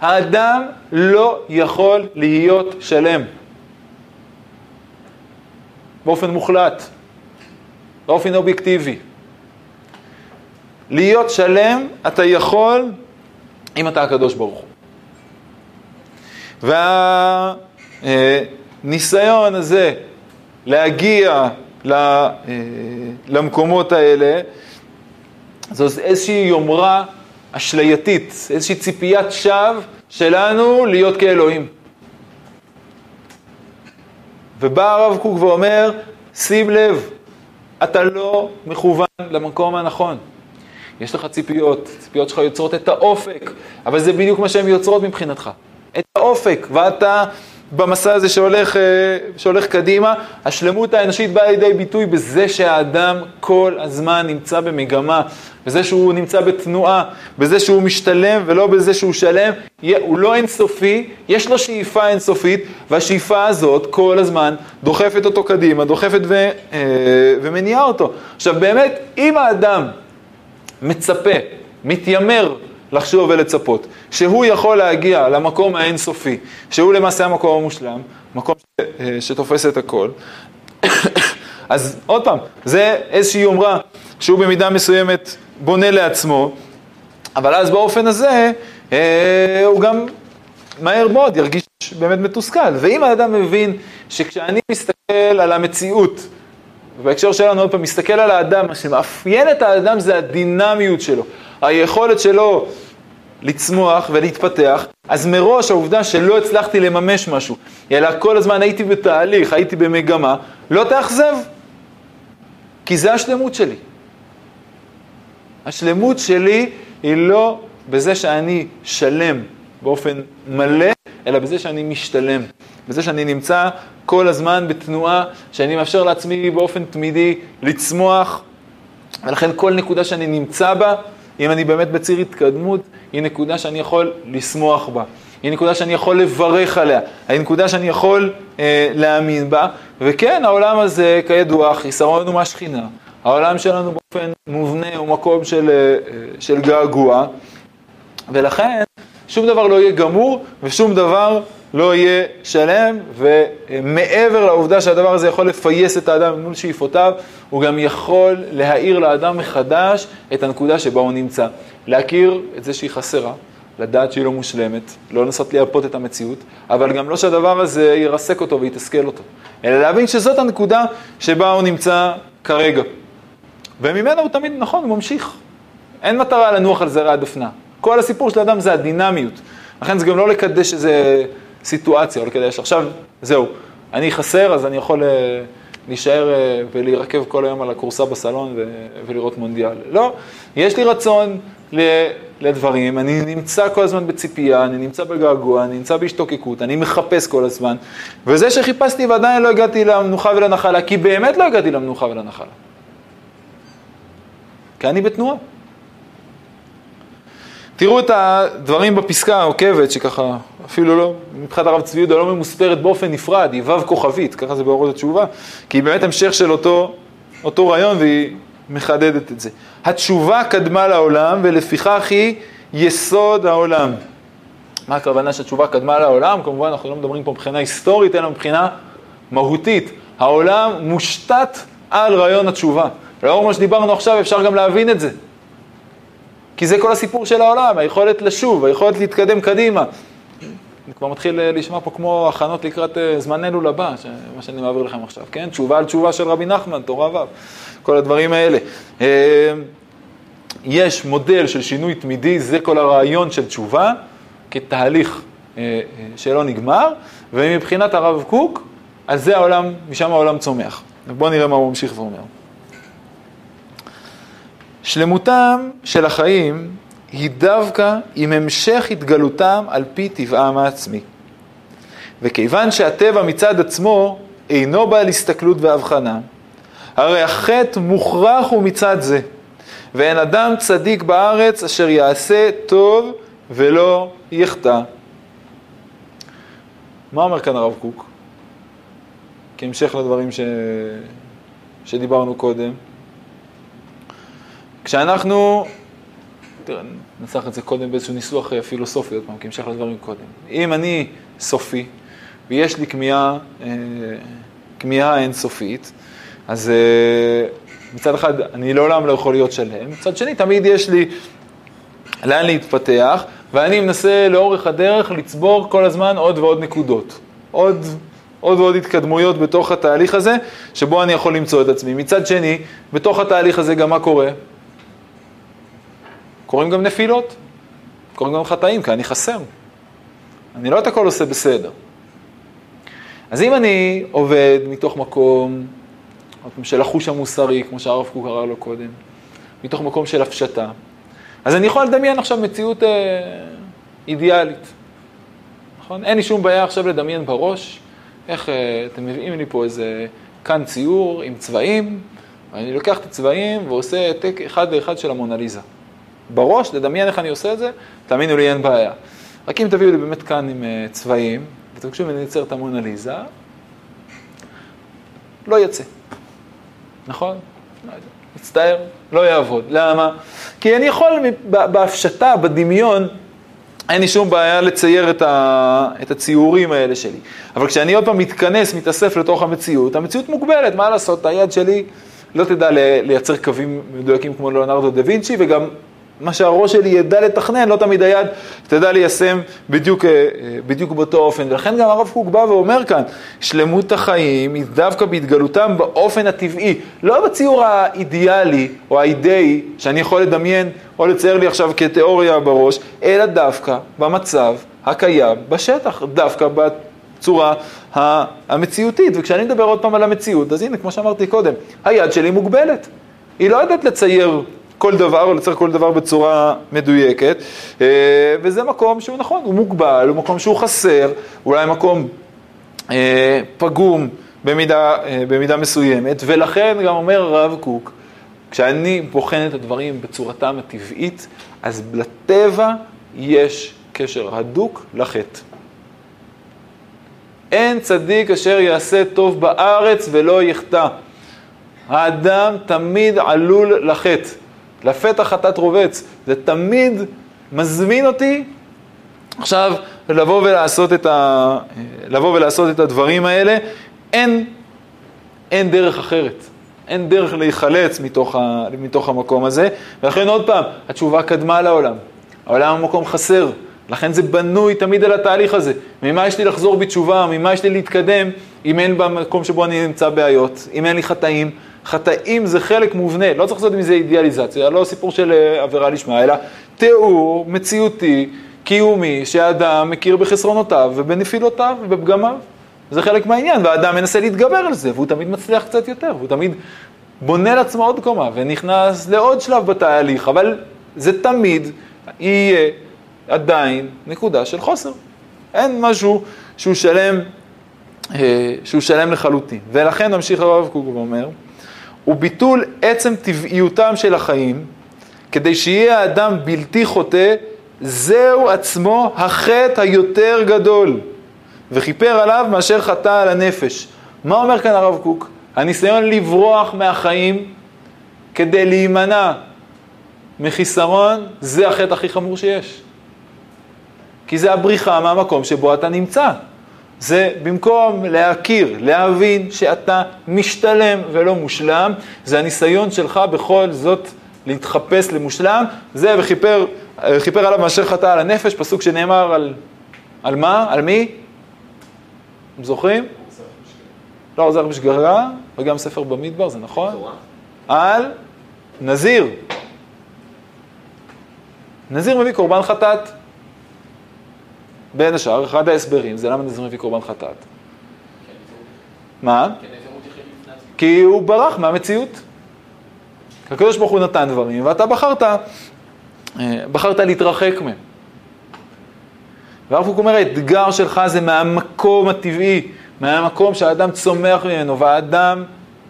האדם לא יכול להיות שלם. באופן מוחלט, באופן אובייקטיבי. להיות שלם אתה יכול אם אתה הקדוש ברוך הוא. והניסיון הזה להגיע למקומות האלה, זו איזושהי יומרה אשלייתית, איזושהי ציפיית שווא שלנו להיות כאלוהים. ובא הרב קוק ואומר, שים לב, אתה לא מכוון למקום הנכון. יש לך ציפיות, ציפיות שלך יוצרות את האופק, אבל זה בדיוק מה שהן יוצרות מבחינתך. את האופק, ואתה במסע הזה שהולך, אה, שהולך קדימה, השלמות האנושית באה לידי ביטוי בזה שהאדם כל הזמן נמצא במגמה, בזה שהוא נמצא בתנועה, בזה שהוא משתלם ולא בזה שהוא שלם, הוא לא אינסופי, יש לו שאיפה אינסופית, והשאיפה הזאת כל הזמן דוחפת אותו קדימה, דוחפת ו, אה, ומניעה אותו. עכשיו באמת, אם האדם מצפה, מתיימר לחשוב ולצפות, שהוא יכול להגיע למקום האינסופי, שהוא למעשה המקום המושלם, מקום ש, אה, שתופס את הכל. אז עוד פעם, זה איזושהי יומרה שהוא במידה מסוימת בונה לעצמו, אבל אז באופן הזה אה, הוא גם מהר מאוד ירגיש באמת מתוסכל. ואם האדם מבין שכשאני מסתכל על המציאות, ובהקשר שלנו עוד פעם, מסתכל על האדם, מה שמאפיין את האדם זה הדינמיות שלו, היכולת שלו לצמוח ולהתפתח, אז מראש העובדה שלא הצלחתי לממש משהו, אלא כל הזמן הייתי בתהליך, הייתי במגמה, לא תאכזב, כי זה השלמות שלי. השלמות שלי היא לא בזה שאני שלם באופן מלא, אלא בזה שאני משתלם. בזה שאני נמצא כל הזמן בתנועה, שאני מאפשר לעצמי באופן תמידי לצמוח, ולכן כל נקודה שאני נמצא בה, אם אני באמת בציר התקדמות, היא נקודה שאני יכול לשמוח בה. היא נקודה שאני יכול לברך עליה, היא נקודה שאני יכול אה, להאמין בה, וכן, העולם הזה, כידוע, חיסרון הוא מהשכינה. העולם שלנו באופן מובנה הוא מקום של, אה, של געגוע, ולכן שום דבר לא יהיה גמור ושום דבר לא יהיה שלם, ומעבר לעובדה שהדבר הזה יכול לפייס את האדם מול שאיפותיו, הוא גם יכול להאיר לאדם מחדש את הנקודה שבה הוא נמצא. להכיר את זה שהיא חסרה, לדעת שהיא לא מושלמת, לא לנסות לייפות את המציאות, אבל גם לא שהדבר הזה ירסק אותו ויתסכל אותו, אלא להבין שזאת הנקודה שבה הוא נמצא כרגע. וממנו הוא תמיד, נכון, הוא ממשיך. אין מטרה לנוח על זרע הדפנה. כל הסיפור של האדם זה הדינמיות. לכן זה גם לא לקדש איזה סיטואציה, או לקדש, עכשיו, זהו, אני חסר, אז אני יכול אה, להישאר אה, ולהירקב כל היום על הכורסה בסלון ולראות מונדיאל. לא, יש לי רצון לדברים, אני נמצא כל הזמן בציפייה, אני נמצא בגעגוע, אני נמצא בהשתוקקות, אני מחפש כל הזמן, וזה שחיפשתי ועדיין לא הגעתי למנוחה ולנחלה, כי באמת לא הגעתי למנוחה ולנחלה. כי אני בתנועה. תראו את הדברים בפסקה העוקבת, שככה אפילו לא, מבחינת הרב צבי יהודה לא ממוספרת באופן נפרד, היא ו' כוכבית, ככה זה באורות התשובה, כי היא באמת המשך של אותו, אותו רעיון והיא מחדדת את זה. התשובה קדמה לעולם ולפיכך היא יסוד העולם. מה הכוונה שהתשובה קדמה לעולם? כמובן אנחנו לא מדברים פה מבחינה היסטורית, אלא מבחינה מהותית. העולם מושתת על רעיון התשובה. לאור מה שדיברנו עכשיו אפשר גם להבין את זה. כי זה כל הסיפור של העולם, היכולת לשוב, היכולת להתקדם קדימה. אני כבר מתחיל אה, לשמוע פה כמו הכנות לקראת אה, זמן אלול הבא, מה שאני מעביר לכם עכשיו, כן? תשובה על תשובה של רבי נחמן, תורה ו', כל הדברים האלה. אה, יש מודל של שינוי תמידי, זה כל הרעיון של תשובה, כתהליך שלא נגמר, ומבחינת הרב קוק, על זה העולם, משם העולם צומח. בואו נראה מה הוא ממשיך ואומר. שלמותם של החיים היא דווקא עם המשך התגלותם על פי טבעם העצמי. וכיוון שהטבע מצד עצמו אינו בעל הסתכלות והבחנה, הרי החטא מוכרח הוא מצד זה, ואין אדם צדיק בארץ אשר יעשה טוב ולא יחטא. מה אומר כאן הרב קוק? כהמשך לדברים ש... שדיברנו קודם. כשאנחנו, תראה, ננסח את זה קודם באיזשהו ניסוח אה, פילוסופי, עוד פעם, כהמשך לדברים קודם. אם אני סופי, ויש לי כמיהה, אה, כמיהה אינסופית, אז אה, מצד אחד, אני לעולם לא יכול להיות שלם, מצד שני, תמיד יש לי לאן להתפתח, ואני מנסה לאורך הדרך לצבור כל הזמן עוד ועוד נקודות. עוד, עוד ועוד התקדמויות בתוך התהליך הזה, שבו אני יכול למצוא את עצמי. מצד שני, בתוך התהליך הזה גם מה קורה? קורים גם נפילות, קורים גם חטאים, כי אני חסר. אני לא את הכל עושה בסדר. אז אם אני עובד מתוך מקום של החוש המוסרי, כמו שהרב קוק קרא לו קודם, מתוך מקום של הפשטה, אז אני יכול לדמיין עכשיו מציאות אה, אידיאלית. נכון? אין לי שום בעיה עכשיו לדמיין בראש איך אה, אתם מביאים לי פה איזה כאן ציור עם צבעים, ואני לוקח את הצבעים ועושה העתק אחד לאחד של המונליזה. בראש, לדמיין איך אני עושה את זה, תאמינו לי, אין בעיה. רק אם תביאו לי באמת כאן עם אה, צבעים, ותבקשו ממני לייצר את המונליזה, לא יצא. נכון? מצטער, לא יעבוד. למה? כי אני יכול בהפשטה, בדמיון, אין לי שום בעיה לצייר את, ה, את הציורים האלה שלי. אבל כשאני עוד פעם מתכנס, מתאסף לתוך המציאות, המציאות מוגבלת, מה לעשות? היד שלי לא תדע לייצר קווים מדויקים כמו ליאונרדו דה וינצ'י, וגם מה שהראש שלי ידע לתכנן, לא תמיד היד תדע ליישם בדיוק, אה, אה, בדיוק באותו אופן. ולכן גם הרב קוק בא ואומר כאן, שלמות החיים היא דווקא בהתגלותם באופן הטבעי, לא בציור האידיאלי או האידאי שאני יכול לדמיין או לצייר לי עכשיו כתיאוריה בראש, אלא דווקא במצב הקיים בשטח, דווקא בצורה המציאותית. וכשאני מדבר עוד פעם על המציאות, אז הנה, כמו שאמרתי קודם, היד שלי מוגבלת. היא לא יודעת לצייר כל דבר, או לצייר כל דבר בצורה מדויקת, אה, וזה מקום שהוא נכון, הוא מוגבל, הוא מקום שהוא חסר, אולי מקום אה, פגום במידה, אה, במידה מסוימת, ולכן גם אומר הרב קוק, כשאני בוחן את הדברים בצורתם הטבעית, אז לטבע יש קשר הדוק לחטא. אין צדיק אשר יעשה טוב בארץ ולא יחטא. האדם תמיד עלול לחטא. לפתח חטאת רובץ. זה תמיד מזמין אותי עכשיו לבוא ולעשות את, ה... לבוא ולעשות את הדברים האלה. אין, אין דרך אחרת. אין דרך להיחלץ מתוך, ה... מתוך המקום הזה. ולכן עוד פעם, התשובה קדמה לעולם. העולם הוא מקום חסר. לכן זה בנוי תמיד על התהליך הזה. ממה יש לי לחזור בתשובה, ממה יש לי להתקדם, אם אין במקום שבו אני נמצא בעיות, אם אין לי חטאים, חטאים זה חלק מובנה, לא צריך לעשות מזה אידיאליזציה, לא סיפור של אה, עבירה לשמה, אלא תיאור מציאותי, קיומי, שהאדם מכיר בחסרונותיו ובנפילותיו ובפגמיו. זה חלק מהעניין, והאדם מנסה להתגבר על זה, והוא תמיד מצליח קצת יותר, והוא תמיד בונה לעצמו עוד קומה ונכנס לעוד שלב בתהליך, אבל זה תמיד יהיה עדיין נקודה של חוסר. אין משהו שהוא שלם, אה, שהוא שלם לחלוטין. ולכן ממשיך הרב קוק ואומר, הוא ביטול עצם טבעיותם של החיים, כדי שיהיה האדם בלתי חוטא, זהו עצמו החטא היותר גדול, וכיפר עליו מאשר חטא על הנפש. מה אומר כאן הרב קוק? הניסיון לברוח מהחיים כדי להימנע מחיסרון, זה החטא הכי חמור שיש. כי זה הבריחה מהמקום שבו אתה נמצא. זה במקום להכיר, להבין שאתה משתלם ולא מושלם, זה הניסיון שלך בכל זאת להתחפש למושלם, זה וכיפר חיפר עליו מאשר חטא על הנפש, פסוק שנאמר על, על מה? על מי? אתם זוכרים? לא, עוזר בשגרה, וגם ספר במדבר, זה נכון? על נזיר. נזיר מביא קורבן חטאת. בין השאר, אחד ההסברים זה למה נזרים לפי קורבן חטאת. מה? כי הוא ברח מהמציאות. הקדוש ברוך הוא נתן דברים, ואתה בחרת, אה, בחרת להתרחק מהם. והרב קוק אומר, האתגר שלך זה מהמקום הטבעי, מהמקום שהאדם צומח ממנו, והאדם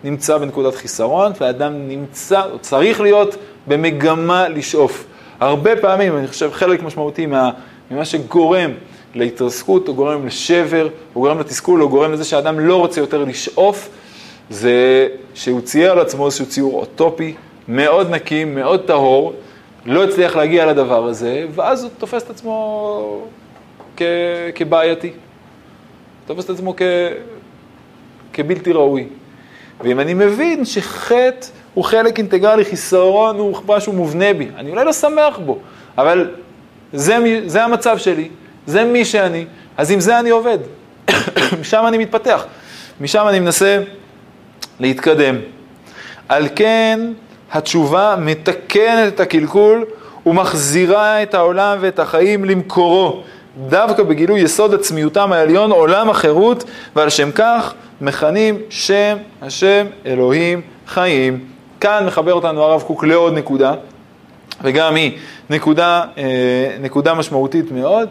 נמצא בנקודת חיסרון, והאדם נמצא, או צריך להיות במגמה לשאוף. הרבה פעמים, אני חושב, חלק משמעותי מה, ממה שגורם להתרסקות, או גורם לשבר, או גורם לתסכול, או גורם לזה שהאדם לא רוצה יותר לשאוף, זה שהוא צייר על עצמו איזשהו ציור אוטופי, מאוד נקי, מאוד טהור, לא הצליח להגיע לדבר הזה, ואז הוא תופס את עצמו כ... כבעייתי. תופס את עצמו כ... כבלתי ראוי. ואם אני מבין שחטא הוא חלק אינטגרלי, חיסרון הוא משהו מובנה בי, אני אולי לא שמח בו, אבל זה, זה המצב שלי, זה מי שאני, אז עם זה אני עובד, משם אני מתפתח, משם אני מנסה להתקדם. על כן התשובה מתקנת את הקלקול ומחזירה את העולם ואת החיים למקורו, דווקא בגילוי יסוד עצמיותם העליון, עולם החירות, ועל שם כך מכנים שם השם אלוהים חיים. כאן מחבר אותנו הרב קוק לעוד נקודה, וגם היא נקודה, אה, נקודה משמעותית מאוד.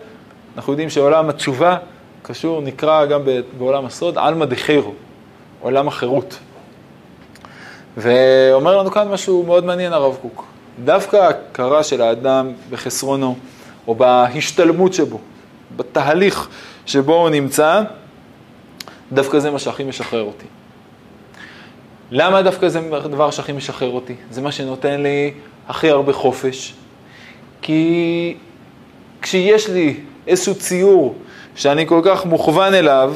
אנחנו יודעים שעולם התשובה קשור, נקרא גם בעולם הסוד, עלמא דחירו, עולם החירות. ואומר לנו כאן משהו מאוד מעניין הרב קוק. דווקא ההכרה של האדם בחסרונו, או בהשתלמות שבו, בתהליך שבו הוא נמצא, דווקא זה מה שהכי משחרר אותי. למה דווקא זה הדבר שהכי משחרר אותי? זה מה שנותן לי הכי הרבה חופש. כי כשיש לי איזשהו ציור שאני כל כך מוכוון אליו,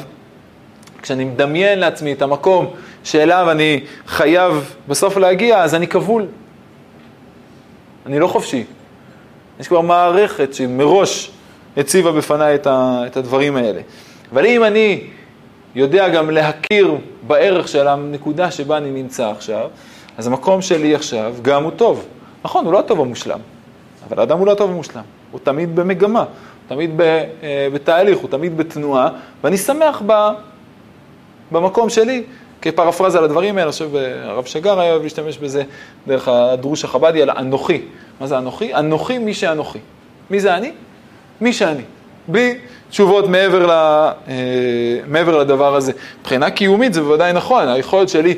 כשאני מדמיין לעצמי את המקום שאליו אני חייב בסוף להגיע, אז אני כבול. אני לא חופשי. יש כבר מערכת שמראש הציבה בפניי את הדברים האלה. אבל אם אני יודע גם להכיר בערך של הנקודה שבה אני נמצא עכשיו, אז המקום שלי עכשיו גם הוא טוב. נכון, הוא לא הטוב המושלם, אבל האדם הוא לא הטוב המושלם. הוא תמיד במגמה, הוא תמיד אה, בתהליך, הוא תמיד בתנועה, ואני שמח ב, במקום שלי. כפרפרזה לדברים האלה, אני חושב הרב שגר היה אוהב להשתמש בזה דרך הדרוש החבדי על אנוכי. מה זה אנוכי? אנוכי מי שאנוכי. מי זה אני? מי שאני. בלי תשובות מעבר, ל, אה, מעבר לדבר הזה. מבחינה קיומית זה בוודאי נכון, היכולת שלי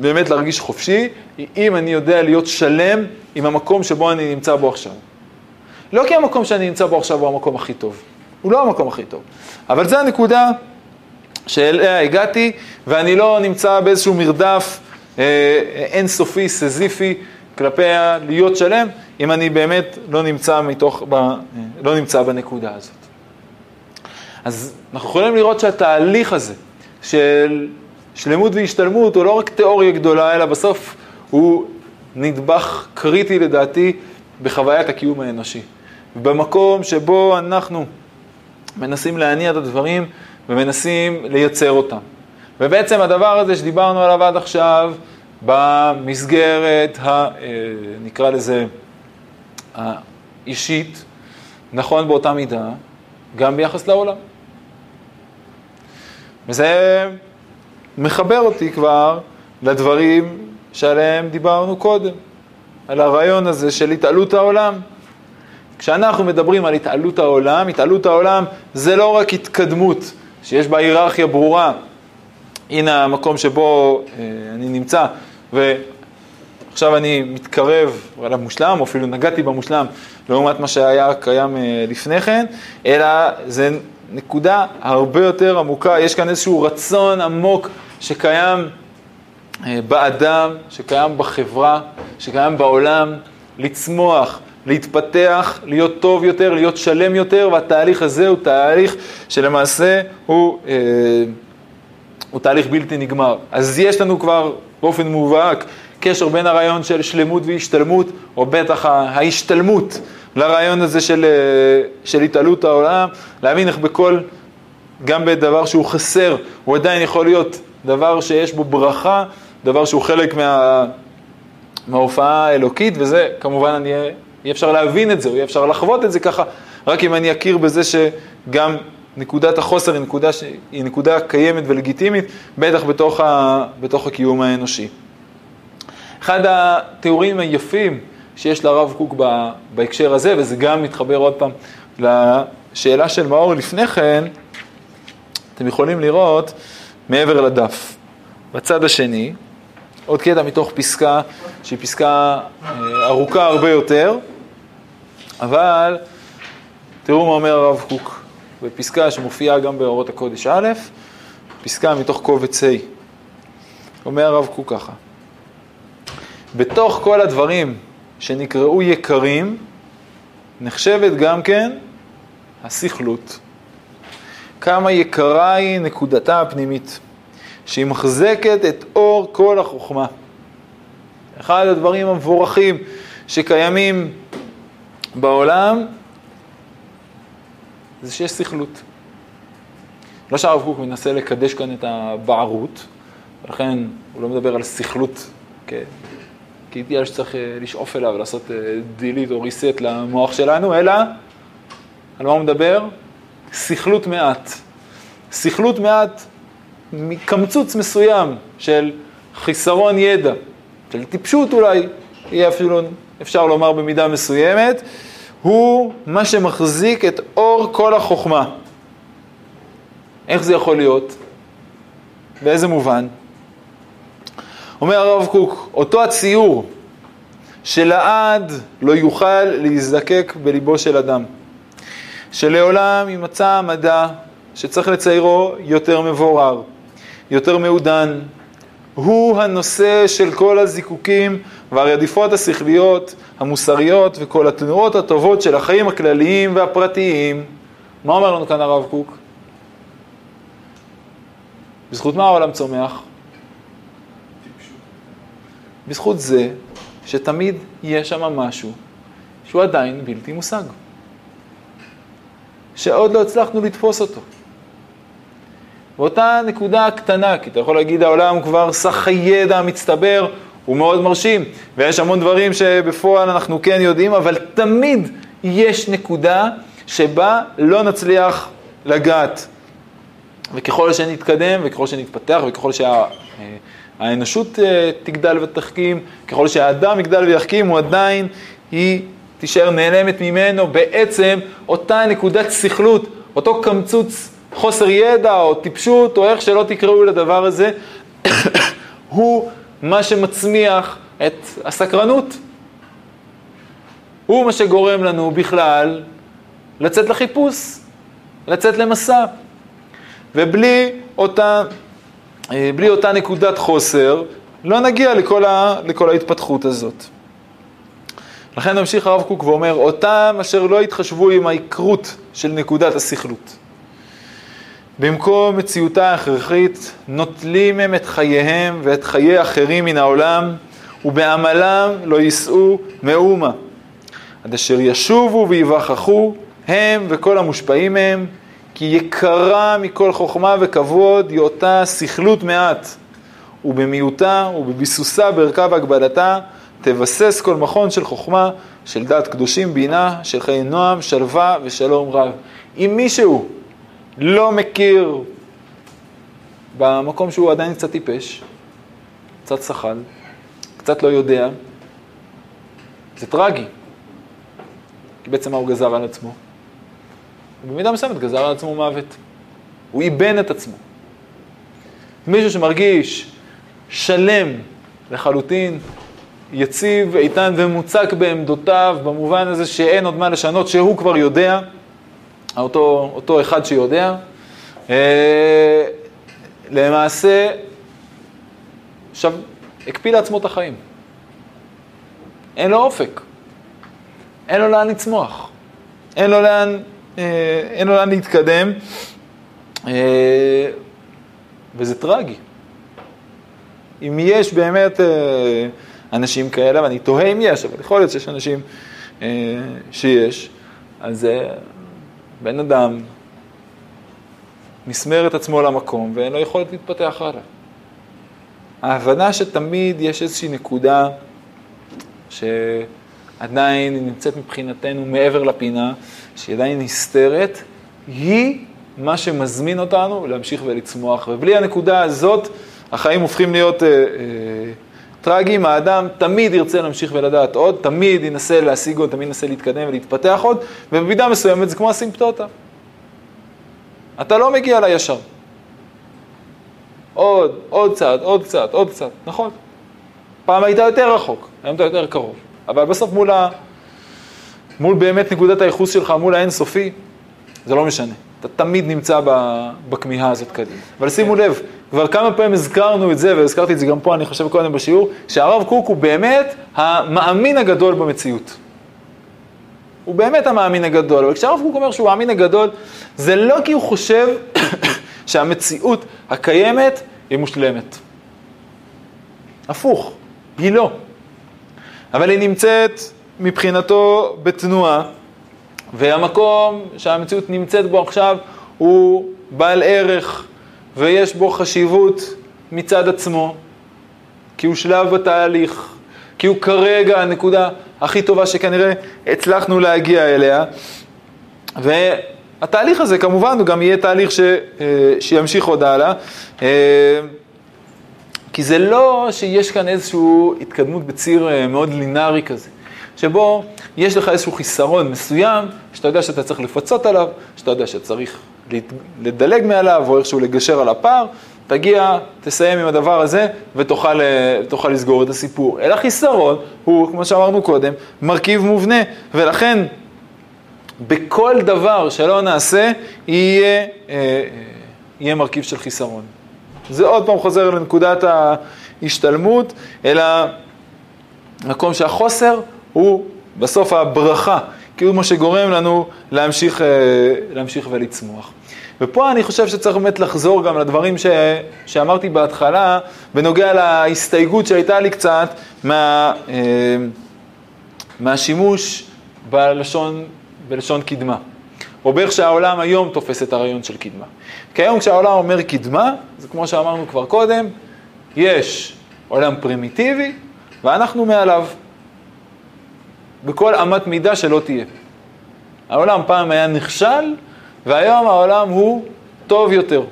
באמת להרגיש חופשי, אם אני יודע להיות שלם עם המקום שבו אני נמצא בו עכשיו. לא כי המקום שאני נמצא בו עכשיו הוא המקום הכי טוב, הוא לא המקום הכי טוב, אבל זו הנקודה שאליה הגעתי, ואני לא נמצא באיזשהו מרדף אה, אינסופי, סזיפי, כלפי להיות שלם, אם אני באמת לא נמצא, מתוך, ב, אה, לא נמצא בנקודה הזאת. אז אנחנו יכולים לראות שהתהליך הזה של שלמות והשתלמות הוא לא רק תיאוריה גדולה, אלא בסוף הוא נדבך קריטי לדעתי בחוויית הקיום האנושי. במקום שבו אנחנו מנסים להניע את הדברים ומנסים לייצר אותם. ובעצם הדבר הזה שדיברנו עליו עד עכשיו, במסגרת, ה, אה, נקרא לזה, האישית, נכון באותה מידה, גם ביחס לעולם. וזה מחבר אותי כבר לדברים שעליהם דיברנו קודם, על הרעיון הזה של התעלות העולם. כשאנחנו מדברים על התעלות העולם, התעלות העולם זה לא רק התקדמות, שיש בה היררכיה ברורה. הנה המקום שבו אה, אני נמצא, ועכשיו אני מתקרב למושלם, או אפילו נגעתי במושלם, לעומת מה שהיה קיים אה, לפני כן, אלא זה נקודה הרבה יותר עמוקה, יש כאן איזשהו רצון עמוק שקיים אה, באדם, שקיים בחברה, שקיים בעולם, לצמוח, להתפתח, להיות טוב יותר, להיות שלם יותר, והתהליך הזה הוא תהליך שלמעשה הוא, אה, הוא תהליך בלתי נגמר. אז יש לנו כבר באופן מובהק קשר בין הרעיון של שלמות והשתלמות, או בטח ההשתלמות לרעיון הזה של, אה, של התעלות העולם, להבין איך בכל, גם בדבר שהוא חסר, הוא עדיין יכול להיות דבר שיש בו ברכה, דבר שהוא חלק מה, מההופעה האלוקית, וזה כמובן אני אהיה אפשר להבין את זה, או יהיה אפשר לחוות את זה ככה, רק אם אני אכיר בזה ש, גם נקודת החוסר היא נקודה. היא נקודה קיימת ולגיטימית, בטח בתוך, ה... בתוך הקיום האנושי. אחד התיאורים היפים שיש לרב קוק בהקשר הזה, וזה גם מתחבר עוד פעם לשאלה של מאור לפני כן, אתם יכולים לראות מעבר לדף. בצד השני, עוד קטע מתוך פסקה שהיא פסקה אה, ארוכה הרבה יותר, אבל תראו מה אומר הרב קוק בפסקה שמופיעה גם באורות הקודש א', פסקה מתוך קובץ ה'. אומר הרב קוק ככה: בתוך כל הדברים שנקראו יקרים, נחשבת גם כן הסכלות. כמה יקרה היא נקודתה הפנימית, שהיא מחזקת את אור כל החוכמה. אחד הדברים המבורכים שקיימים בעולם זה שיש סכלות. לא שהרב קוק מנסה לקדש כאן את הבערות, ולכן הוא לא מדבר על סכלות כאידיאל שצריך אה, לשאוף אליו דילית אה, או ריסט למוח שלנו, אלא על מה הוא מדבר? סכלות מעט. סכלות מעט מקמצוץ מסוים של חיסרון ידע, של טיפשות אולי, יהיה אפילו, אפשר לומר במידה מסוימת, הוא מה שמחזיק את אור כל החוכמה. איך זה יכול להיות? באיזה מובן? אומר הרב קוק, אותו הציור שלעד לא יוכל להזדקק בליבו של אדם, שלעולם יימצא המדע שצריך לציירו יותר מבורר, יותר מעודן, הוא הנושא של כל הזיקוקים והרדיפות השכליות, המוסריות וכל התנועות הטובות של החיים הכלליים והפרטיים. מה אומר לנו כאן הרב קוק? בזכות מה העולם צומח? בזכות זה שתמיד יש שם משהו שהוא עדיין בלתי מושג. שעוד לא הצלחנו לתפוס אותו. באותה נקודה קטנה, כי אתה יכול להגיד העולם כבר סך הידע המצטבר הוא מאוד מרשים, ויש המון דברים שבפועל אנחנו כן יודעים, אבל תמיד יש נקודה שבה לא נצליח לגעת. וככל שנתקדם, וככל שנתפתח, וככל שהאנושות אה, תגדל ותחכים, ככל שהאדם יגדל ויחכים, הוא עדיין, היא תישאר נעלמת ממנו בעצם אותה נקודת סכלות, אותו קמצוץ חוסר ידע או טיפשות או איך שלא תקראו לדבר הזה, הוא מה שמצמיח את הסקרנות. הוא מה שגורם לנו בכלל לצאת לחיפוש, לצאת למסע. ובלי אותה, בלי אותה נקודת חוסר, לא נגיע לכל, ה, לכל ההתפתחות הזאת. לכן ממשיך הרב קוק ואומר, אותם אשר לא התחשבו עם העיקרות של נקודת הסכלות. במקום מציאותה ההכרחית, נוטלים הם את חייהם ואת חיי אחרים מן העולם, ובעמלם לא יישאו מאומה. עד אשר ישובו ויווכחו, הם וכל המושפעים מהם, כי יקרה מכל חוכמה וכבוד היא אותה סכלות מעט, ובמיעוטה ובביסוסה בערכה והגבלתה, תבסס כל מכון של חוכמה, של דת קדושים בינה, של חיי נועם, שלווה ושלום רב. אם מישהו לא מכיר במקום שהוא עדיין קצת טיפש, קצת שחל, קצת לא יודע, זה טרגי. כי בעצם מה הוא גזר על עצמו? במידה מסוימת גזר על עצמו מוות. הוא איבן את עצמו. מישהו שמרגיש שלם לחלוטין, יציב, איתן ומוצק בעמדותיו, במובן הזה שאין עוד מה לשנות, שהוא כבר יודע, אותו, אותו אחד שיודע, אה, למעשה, עכשיו, הקפיא לעצמו את החיים. אין לו אופק, אין לו לאן לצמוח, אין לו לאן, אין לו לאן להתקדם, אה, וזה טרגי. אם יש באמת אנשים כאלה, ואני תוהה אם יש, אבל יכול להיות שיש אנשים שיש, אז בן אדם מסמר את עצמו למקום ואין לו יכולת להתפתח הלאה. ההבנה שתמיד יש איזושהי נקודה שעדיין נמצאת מבחינתנו מעבר לפינה, שהיא עדיין נסתרת, היא מה שמזמין אותנו להמשיך ולצמוח. ובלי הנקודה הזאת, החיים הופכים להיות אה, אה, טרגיים. האדם תמיד ירצה להמשיך ולדעת עוד, תמיד ינסה להשיג עוד, תמיד ינסה להתקדם ולהתפתח עוד, ובמידה מסוימת זה כמו אסימפטוטה. אתה לא מגיע לישר. עוד, עוד קצת, עוד קצת, עוד קצת, נכון. פעם היית יותר רחוק, היום אתה יותר קרוב. אבל בסוף מול, ה... מול באמת נקודת הייחוס שלך, מול האינסופי, זה לא משנה. אתה תמיד נמצא בכמיהה הזאת קדימה. אבל שימו לב, כבר כמה פעמים הזכרנו את זה, והזכרתי את זה גם פה, אני חושב, קודם בשיעור, שהרב קוק הוא באמת המאמין הגדול במציאות. הוא באמת המאמין הגדול, אבל כשהרב קוק אומר שהוא המאמין הגדול, זה לא כי הוא חושב שהמציאות הקיימת היא מושלמת. הפוך, היא לא. אבל היא נמצאת מבחינתו בתנועה, והמקום שהמציאות נמצאת בו עכשיו הוא בעל ערך ויש בו חשיבות מצד עצמו, כי הוא שלב בתהליך, כי הוא כרגע הנקודה הכי טובה שכנראה הצלחנו להגיע אליה. והתהליך הזה כמובן הוא גם יהיה תהליך ש, אה, שימשיך עוד הלאה. כי זה לא שיש כאן איזושהי התקדמות בציר אה, מאוד לינארי כזה, שבו יש לך איזשהו חיסרון מסוים, שאתה יודע שאתה צריך לפצות עליו, שאתה יודע שצריך לדלג מעליו או איכשהו לגשר על הפער, תגיע, תסיים עם הדבר הזה ותוכל אה, לסגור את הסיפור. אלא חיסרון הוא, כמו שאמרנו קודם, מרכיב מובנה, ולכן בכל דבר שלא נעשה יהיה, אה, יהיה מרכיב של חיסרון. זה עוד פעם חוזר לנקודת ההשתלמות, אלא מקום שהחוסר הוא בסוף הברכה, הוא מה שגורם לנו להמשיך, אה, להמשיך ולצמוח. ופה אני חושב שצריך באמת לחזור גם לדברים ש, שאמרתי בהתחלה, בנוגע להסתייגות שהייתה לי קצת מה, אה, מהשימוש בלשון, בלשון קדמה. או באיך שהעולם היום תופס את הרעיון של קדמה. כי היום כשהעולם אומר קדמה, זה כמו שאמרנו כבר קודם, יש עולם פרימיטיבי ואנחנו מעליו. בכל אמת מידה שלא תהיה. העולם פעם היה נכשל, והיום העולם הוא טוב יותר.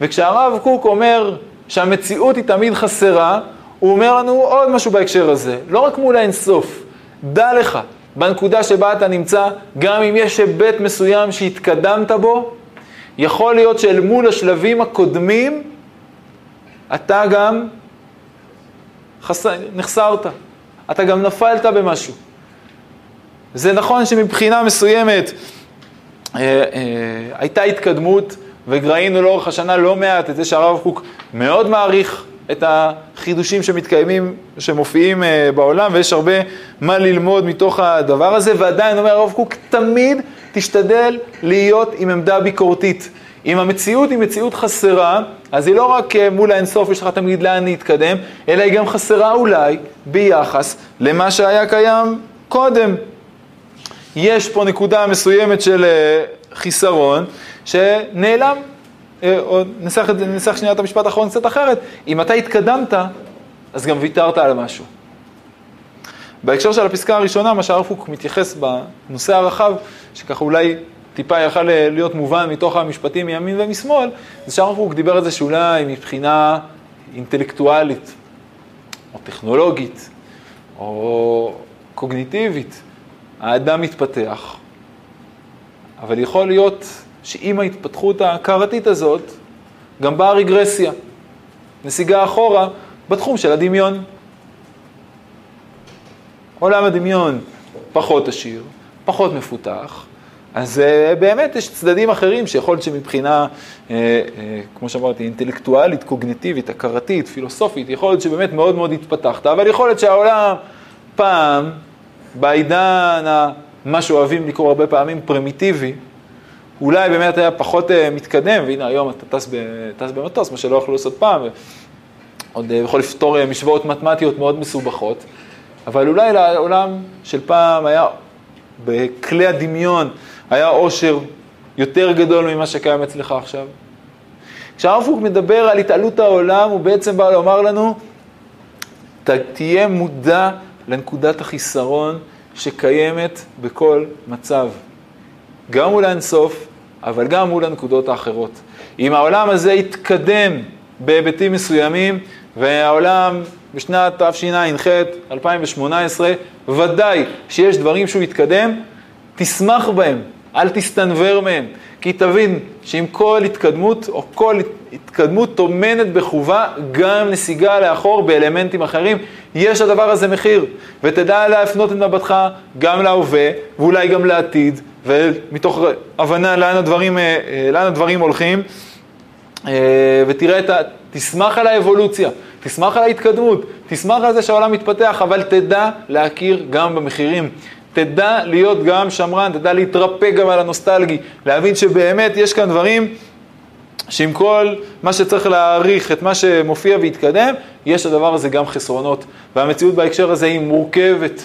וכשהרב קוק אומר שהמציאות היא תמיד חסרה, הוא אומר לנו עוד משהו בהקשר הזה, לא רק מול האינסוף, דע לך, בנקודה שבה אתה נמצא, גם אם יש היבט מסוים שהתקדמת בו, יכול להיות שאל מול השלבים הקודמים, אתה גם חס... נחסרת, אתה גם נפלת במשהו. זה נכון שמבחינה מסוימת אה, אה, הייתה התקדמות, וראינו לאורך השנה לא מעט את זה שהרב קוק מאוד מעריך את החידושים שמתקיימים, שמופיעים אה, בעולם, ויש הרבה מה ללמוד מתוך הדבר הזה, ועדיין אומר הרב קוק, תמיד תשתדל להיות עם עמדה ביקורתית. אם המציאות היא מציאות חסרה, אז היא לא רק אה, מול האינסוף, יש לך תמיד לאן להתקדם, אלא היא גם חסרה אולי ביחס למה שהיה קיים קודם. יש פה נקודה מסוימת של אה, חיסרון שנעלם, או נסח, נסח שנייה את המשפט האחרון קצת אחרת, אם אתה התקדמת, אז גם ויתרת על משהו. בהקשר של הפסקה הראשונה, מה שהרב קוק מתייחס בנושא הרחב, שככה אולי טיפה יכל להיות מובן מתוך המשפטים מימין ומשמאל, זה שהרב קוק דיבר על זה שאולי מבחינה אינטלקטואלית, או טכנולוגית, או קוגניטיבית, האדם מתפתח, אבל יכול להיות שעם ההתפתחות ההכרתית הזאת, גם באה רגרסיה, נסיגה אחורה בתחום של הדמיון. עולם הדמיון פחות עשיר, פחות מפותח, אז uh, באמת יש צדדים אחרים שיכול להיות שמבחינה, uh, uh, כמו שאמרתי, אינטלקטואלית, קוגניטיבית, הכרתית, פילוסופית, יכול להיות שבאמת מאוד מאוד התפתחת, אבל יכול להיות שהעולם פעם, בעידן, מה שאוהבים לקרוא הרבה פעמים פרימיטיבי, אולי באמת היה פחות uh, מתקדם, והנה היום אתה טס, ב, טס במטוס, מה שלא יכלו לעשות פעם, ועוד uh, יכול לפתור uh, משוואות מתמטיות מאוד מסובכות, אבל אולי לעולם של פעם היה בכלי הדמיון, היה עושר יותר גדול ממה שקיים אצלך עכשיו. כשהרב קוק מדבר על התעלות העולם, הוא בעצם בא לומר לנו, תהיה מודע לנקודת החיסרון שקיימת בכל מצב. גם מול האינסוף אבל גם מול הנקודות האחרות. אם העולם הזה יתקדם בהיבטים מסוימים, והעולם בשנת תשע"ח, 2018, ודאי שיש דברים שהוא יתקדם, תשמח בהם, אל תסתנוור מהם. כי תבין שעם כל התקדמות, או כל התקדמות טומנת בחובה גם נסיגה לאחור באלמנטים אחרים, יש לדבר הזה מחיר. ותדע להפנות את מבטך גם להווה, ואולי גם לעתיד, ומתוך הבנה לאן הדברים, אה, אה, לאן הדברים הולכים, אה, ותראה את ה... תשמח על האבולוציה, תשמח על ההתקדמות, תשמח על זה שהעולם מתפתח, אבל תדע להכיר גם במחירים. תדע להיות גם שמרן, תדע להתרפק גם על הנוסטלגי, להבין שבאמת יש כאן דברים שעם כל מה שצריך להעריך את מה שמופיע והתקדם, יש לדבר הזה גם חסרונות. והמציאות בהקשר הזה היא מורכבת,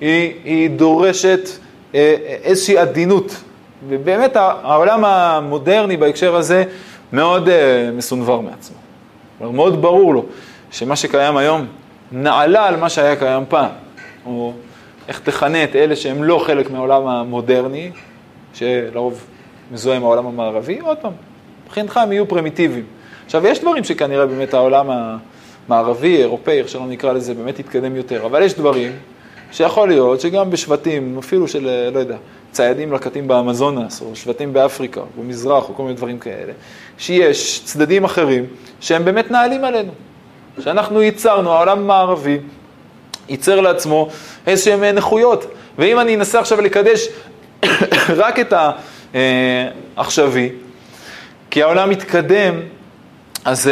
היא, היא דורשת איזושהי עדינות. ובאמת העולם המודרני בהקשר הזה מאוד אה, מסונבר מעצמו. כלומר, מאוד ברור לו שמה שקיים היום נעלה על מה שהיה קיים פעם. או איך תכנה את אלה שהם לא חלק מהעולם המודרני, שלרוב מזוהה עם העולם המערבי, עוד פעם, מבחינתך הם יהיו פרימיטיביים. עכשיו, יש דברים שכנראה באמת העולם המערבי, אירופאי, איך שלא נקרא לזה, באמת יתקדם יותר, אבל יש דברים שיכול להיות שגם בשבטים, אפילו של, לא יודע, ציידים לקטים באמזונס, או שבטים באפריקה, או במזרח, או כל מיני דברים כאלה, שיש צדדים אחרים שהם באמת נעלים עלינו. שאנחנו ייצרנו, העולם המערבי ייצר לעצמו איזשהן נכויות. ואם אני אנסה עכשיו לקדש רק את העכשווי, כי העולם מתקדם, אז uh,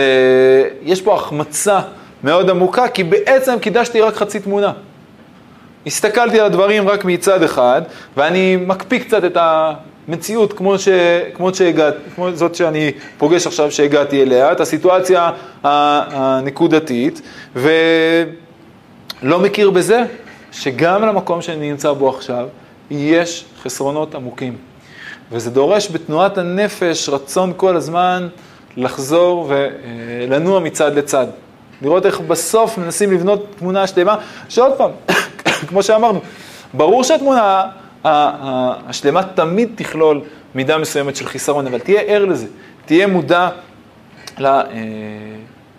יש פה החמצה מאוד עמוקה, כי בעצם קידשתי רק חצי תמונה. הסתכלתי על הדברים רק מצד אחד, ואני מקפיא קצת את המציאות כמו, ש, כמו, שהגעת, כמו זאת שאני פוגש עכשיו שהגעתי אליה, את הסיטואציה הנקודתית, ולא מכיר בזה שגם למקום שאני נמצא בו עכשיו, יש חסרונות עמוקים. וזה דורש בתנועת הנפש רצון כל הזמן לחזור ולנוע מצד לצד. לראות איך בסוף מנסים לבנות תמונה שלמה, שעוד פעם, כמו שאמרנו, ברור שהתמונה השלמה תמיד תכלול מידה מסוימת של חיסרון, אבל תהיה ער לזה, תהיה מודע אה,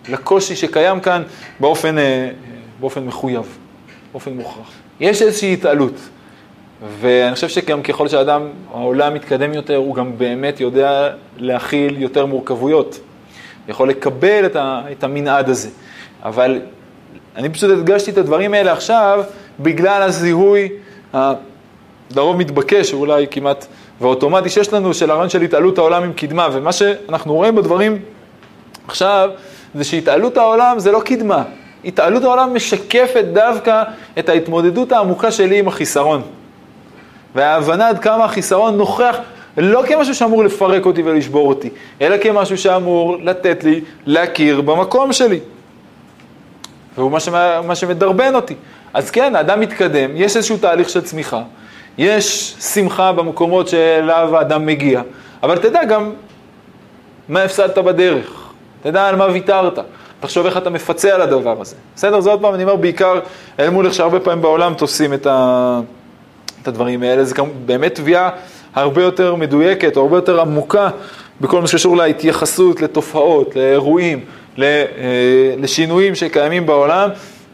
לקושי שקיים כאן באופן, אה, באופן מחויב, באופן מוכרח. יש איזושהי התעלות, ואני חושב שגם ככל שהאדם, העולם מתקדם יותר, הוא גם באמת יודע להכיל יותר מורכבויות. יכול לקבל את המנעד הזה. אבל אני פשוט הדגשתי את הדברים האלה עכשיו בגלל הזיהוי לרוב מתבקש, אולי כמעט ואוטומטי שיש לנו, של הרעיון של התעלות העולם עם קדמה. ומה שאנחנו רואים בדברים עכשיו, זה שהתעלות העולם זה לא קדמה. התעלות העולם משקפת דווקא את ההתמודדות העמוקה שלי עם החיסרון. וההבנה עד כמה החיסרון נוכח לא כמשהו שאמור לפרק אותי ולשבור אותי, אלא כמשהו שאמור לתת לי להכיר במקום שלי. והוא מה, שמדרבן אותי. אז כן, האדם מתקדם, יש איזשהו תהליך של צמיחה, יש שמחה במקומות שאליו האדם מגיע, אבל תדע גם מה הפסדת בדרך, תדע על מה ויתרת, תחשוב איך אתה מפצה על הדבר הזה. בסדר? זה עוד פעם, אני אומר בעיקר אל מול איך שהרבה פעמים בעולם תופסים את, ה... את הדברים האלה, זה באמת תביעה הרבה יותר מדויקת, או הרבה יותר עמוקה בכל מה שקשור להתייחסות, לתופעות, לאירועים, אה, לשינויים שקיימים בעולם.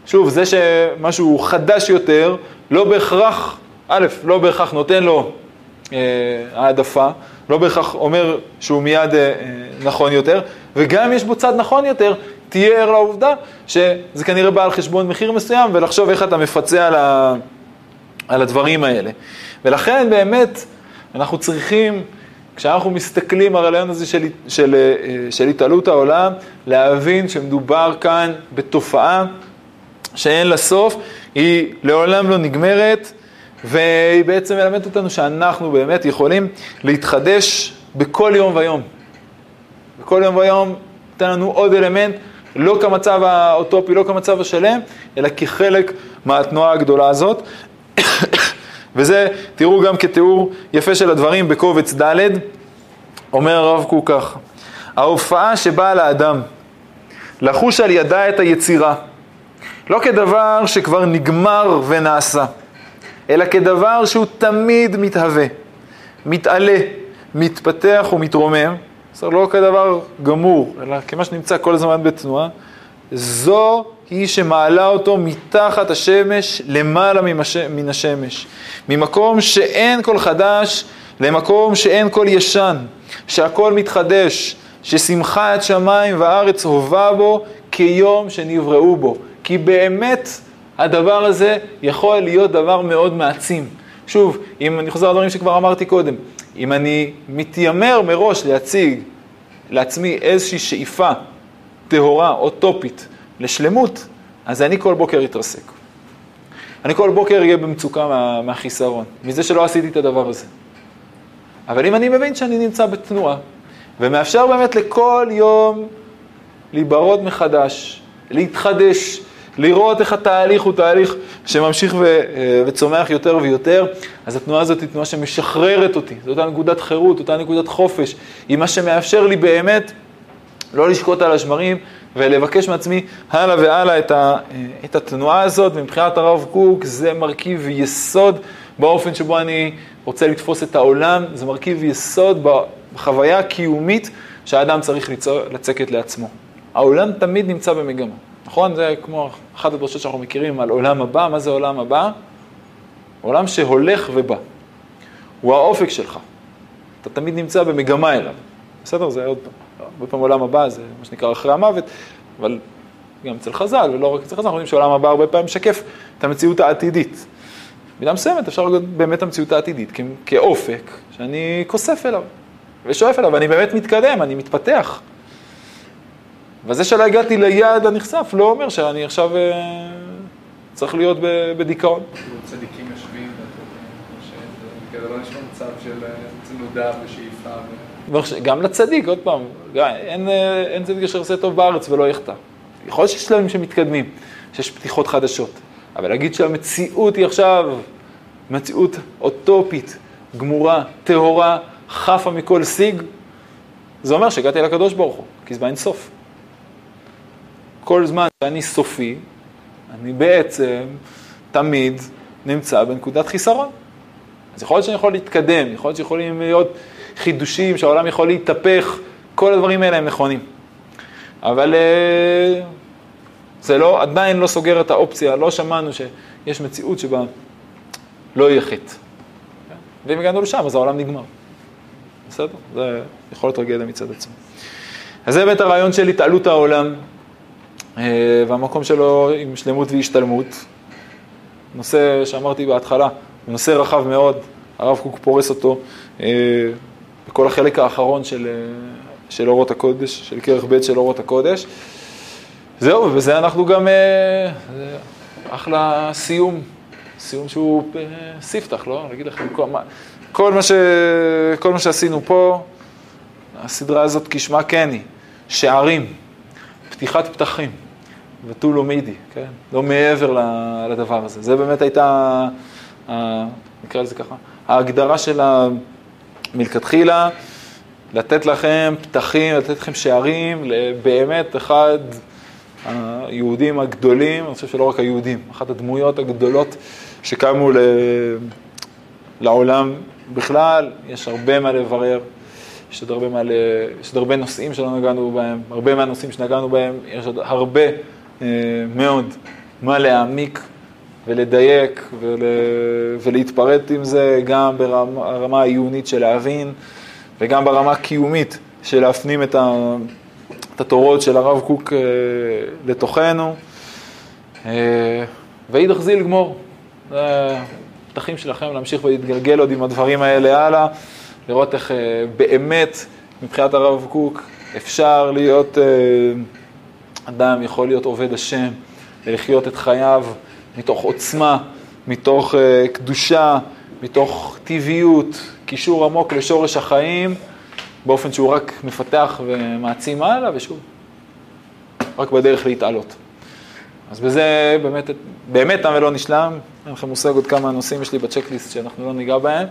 שוב, זה שמשהו חדש יותר, לא בהכרח, א', לא בהכרח נותן לו אה, העדפה, לא בהכרח אומר שהוא מיד אה, נכון יותר, וגם יש בו צד נכון יותר, תהיה ער לעובדה שזה כנראה בא על חשבון מחיר מסוים, ולחשוב איך אתה מפצה על, ה, על הדברים האלה. ולכן באמת אנחנו צריכים כשאנחנו מסתכלים על הרעיון הזה של, של, אה, של התעלות העולם, להבין שמדובר כאן בתופעה שאין לה סוף, היא לעולם לא נגמרת, והיא בעצם מלמדת אותנו שאנחנו באמת יכולים להתחדש בכל יום ויום. בכל יום ויום נותן לנו עוד אלמנט, לא כמצב האוטופי, לא כמצב השלם, אלא כחלק מהתנועה הגדולה הזאת. וזה, תראו גם כתיאור יפה של הדברים בקובץ ד', אומר הרב קוק כך, ההופעה שבאה לאדם לחוש על ידה את היצירה, לא כדבר שכבר נגמר ונעשה, אלא כדבר שהוא תמיד מתהווה, מתעלה, מתפתח ומתרומם, זה לא כדבר גמור, אלא כמה שנמצא כל הזמן בתנועה, זו היא שמעלה אותו מתחת השמש למעלה מן השמש. ממקום שאין כל חדש למקום שאין כל ישן, שהכל מתחדש, ששמחת שמיים וארץ הובה בו כיום שנבראו בו. כי באמת הדבר הזה יכול להיות דבר מאוד מעצים. שוב, אם אני חוזר לדברים שכבר אמרתי קודם, אם אני מתיימר מראש להציג לעצמי איזושהי שאיפה טהורה, אוטופית, לשלמות, אז אני כל בוקר אתרסק. אני כל בוקר אהיה במצוקה מה, מהחיסרון, מזה שלא עשיתי את הדבר הזה. אבל אם אני מבין שאני נמצא בתנועה, ומאפשר באמת לכל יום להיברות מחדש, להתחדש, לראות איך התהליך הוא תהליך שממשיך ו, אה, וצומח יותר ויותר, אז התנועה הזאת היא תנועה שמשחררת אותי, זו אותה נקודת חירות, אותה נקודת חופש, היא מה שמאפשר לי באמת לא לשקוט על השמרים ולבקש מעצמי הלאה והלאה את, ה, אה, את התנועה הזאת, ומבחינת הרב קוק זה מרכיב יסוד באופן שבו אני רוצה לתפוס את העולם, זה מרכיב יסוד בחוויה הקיומית שהאדם צריך לצקת לעצמו. העולם תמיד נמצא במגמה. נכון? זה כמו אחת הדרשות שאנחנו מכירים על עולם הבא. מה זה עולם הבא? עולם שהולך ובא. הוא האופק שלך. אתה תמיד נמצא במגמה אליו. בסדר? זה עוד פעם. הרבה פעמים עולם הבא זה מה שנקרא אחרי המוות, אבל גם אצל חז"ל, ולא רק אצל חז"ל, אנחנו יודעים שעולם הבא הרבה פעמים משקף את המציאות העתידית. במידה מסוימת אפשר לראות באמת המציאות העתידית כאופק שאני כוסף אליו ושואף אליו, ואני באמת מתקדם, אני מתפתח. וזה שלא הגעתי ליעד הנכסף לא אומר שאני עכשיו אה, צריך להיות בדיכאון. צדיקים יושבים, שזה לא נשמע מצב של צנודה ושאיפה. גם לצדיק, עוד פעם, אין, אה, אין צדיק אשר עושה טוב בארץ ולא יחטא. יכול להיות שיש שלבים שמתקדמים, שיש פתיחות חדשות, אבל להגיד שהמציאות היא עכשיו מציאות אוטופית, גמורה, טהורה, חפה מכל שיג, זה אומר שהגעתי לקדוש ברוך הוא, כי זה באין סוף. כל זמן שאני סופי, אני בעצם תמיד נמצא בנקודת חיסרון. אז יכול להיות שאני יכול להתקדם, יכול להיות שיכולים להיות חידושים, שהעולם יכול להתהפך, כל הדברים האלה הם נכונים. אבל אה, זה לא, עדיין לא סוגר את האופציה, לא שמענו שיש מציאות שבה לא יהיה חטא. ואם הגענו לשם, אז העולם נגמר. בסדר? זה יכול להיות טרגדיה מצד עצמו. אז זה באמת הרעיון של התעלות העולם, והמקום שלו עם שלמות והשתלמות. נושא שאמרתי בהתחלה, הוא נושא רחב מאוד, הרב קוק פורס אותו אה, בכל החלק האחרון של, אה, של אורות הקודש, של כרך ב' של אורות הקודש. זהו, ובזה אנחנו גם, אחלה סיום, סיום שהוא ספתח, לא? אני אגיד לכם, כל, כל, מה ש, כל מה שעשינו פה, הסדרה הזאת כשמה כן היא, שערים, פתיחת פתחים. ותו לא מידי, כן? לא מעבר לדבר הזה. זה באמת הייתה, נקרא לזה ככה, ההגדרה שלה מלכתחילה, לתת לכם פתחים, לתת לכם שערים, באמת אחד היהודים הגדולים, אני חושב שלא רק היהודים, אחת הדמויות הגדולות שקמו ל... לעולם בכלל, יש הרבה מה לברר, יש עוד הרבה, מה ל... יש עוד הרבה נושאים שלא נגענו בהם, הרבה מהנושאים שנגענו בהם, יש עוד הרבה מאוד מה להעמיק ולדייק ול... ולהתפרט עם זה גם ברמה העיונית של להבין וגם ברמה הקיומית של להפנים את, ה... את התורות של הרב קוק אה, לתוכנו. אה, ואידך זיל גמור. זה הפתחים שלכם להמשיך ולהתגלגל עוד עם הדברים האלה הלאה, לראות איך באמת מבחינת הרב קוק אפשר להיות אדם יכול להיות עובד השם ולחיות את חייו מתוך עוצמה, מתוך uh, קדושה, מתוך טבעיות, קישור עמוק לשורש החיים, באופן שהוא רק מפתח ומעצים הלאה, ושוב, רק בדרך להתעלות. אז בזה באמת, באמת תם ולא נשלם, אין לכם מושג עוד כמה נושאים יש לי בצ'קליסט שאנחנו לא ניגע בהם.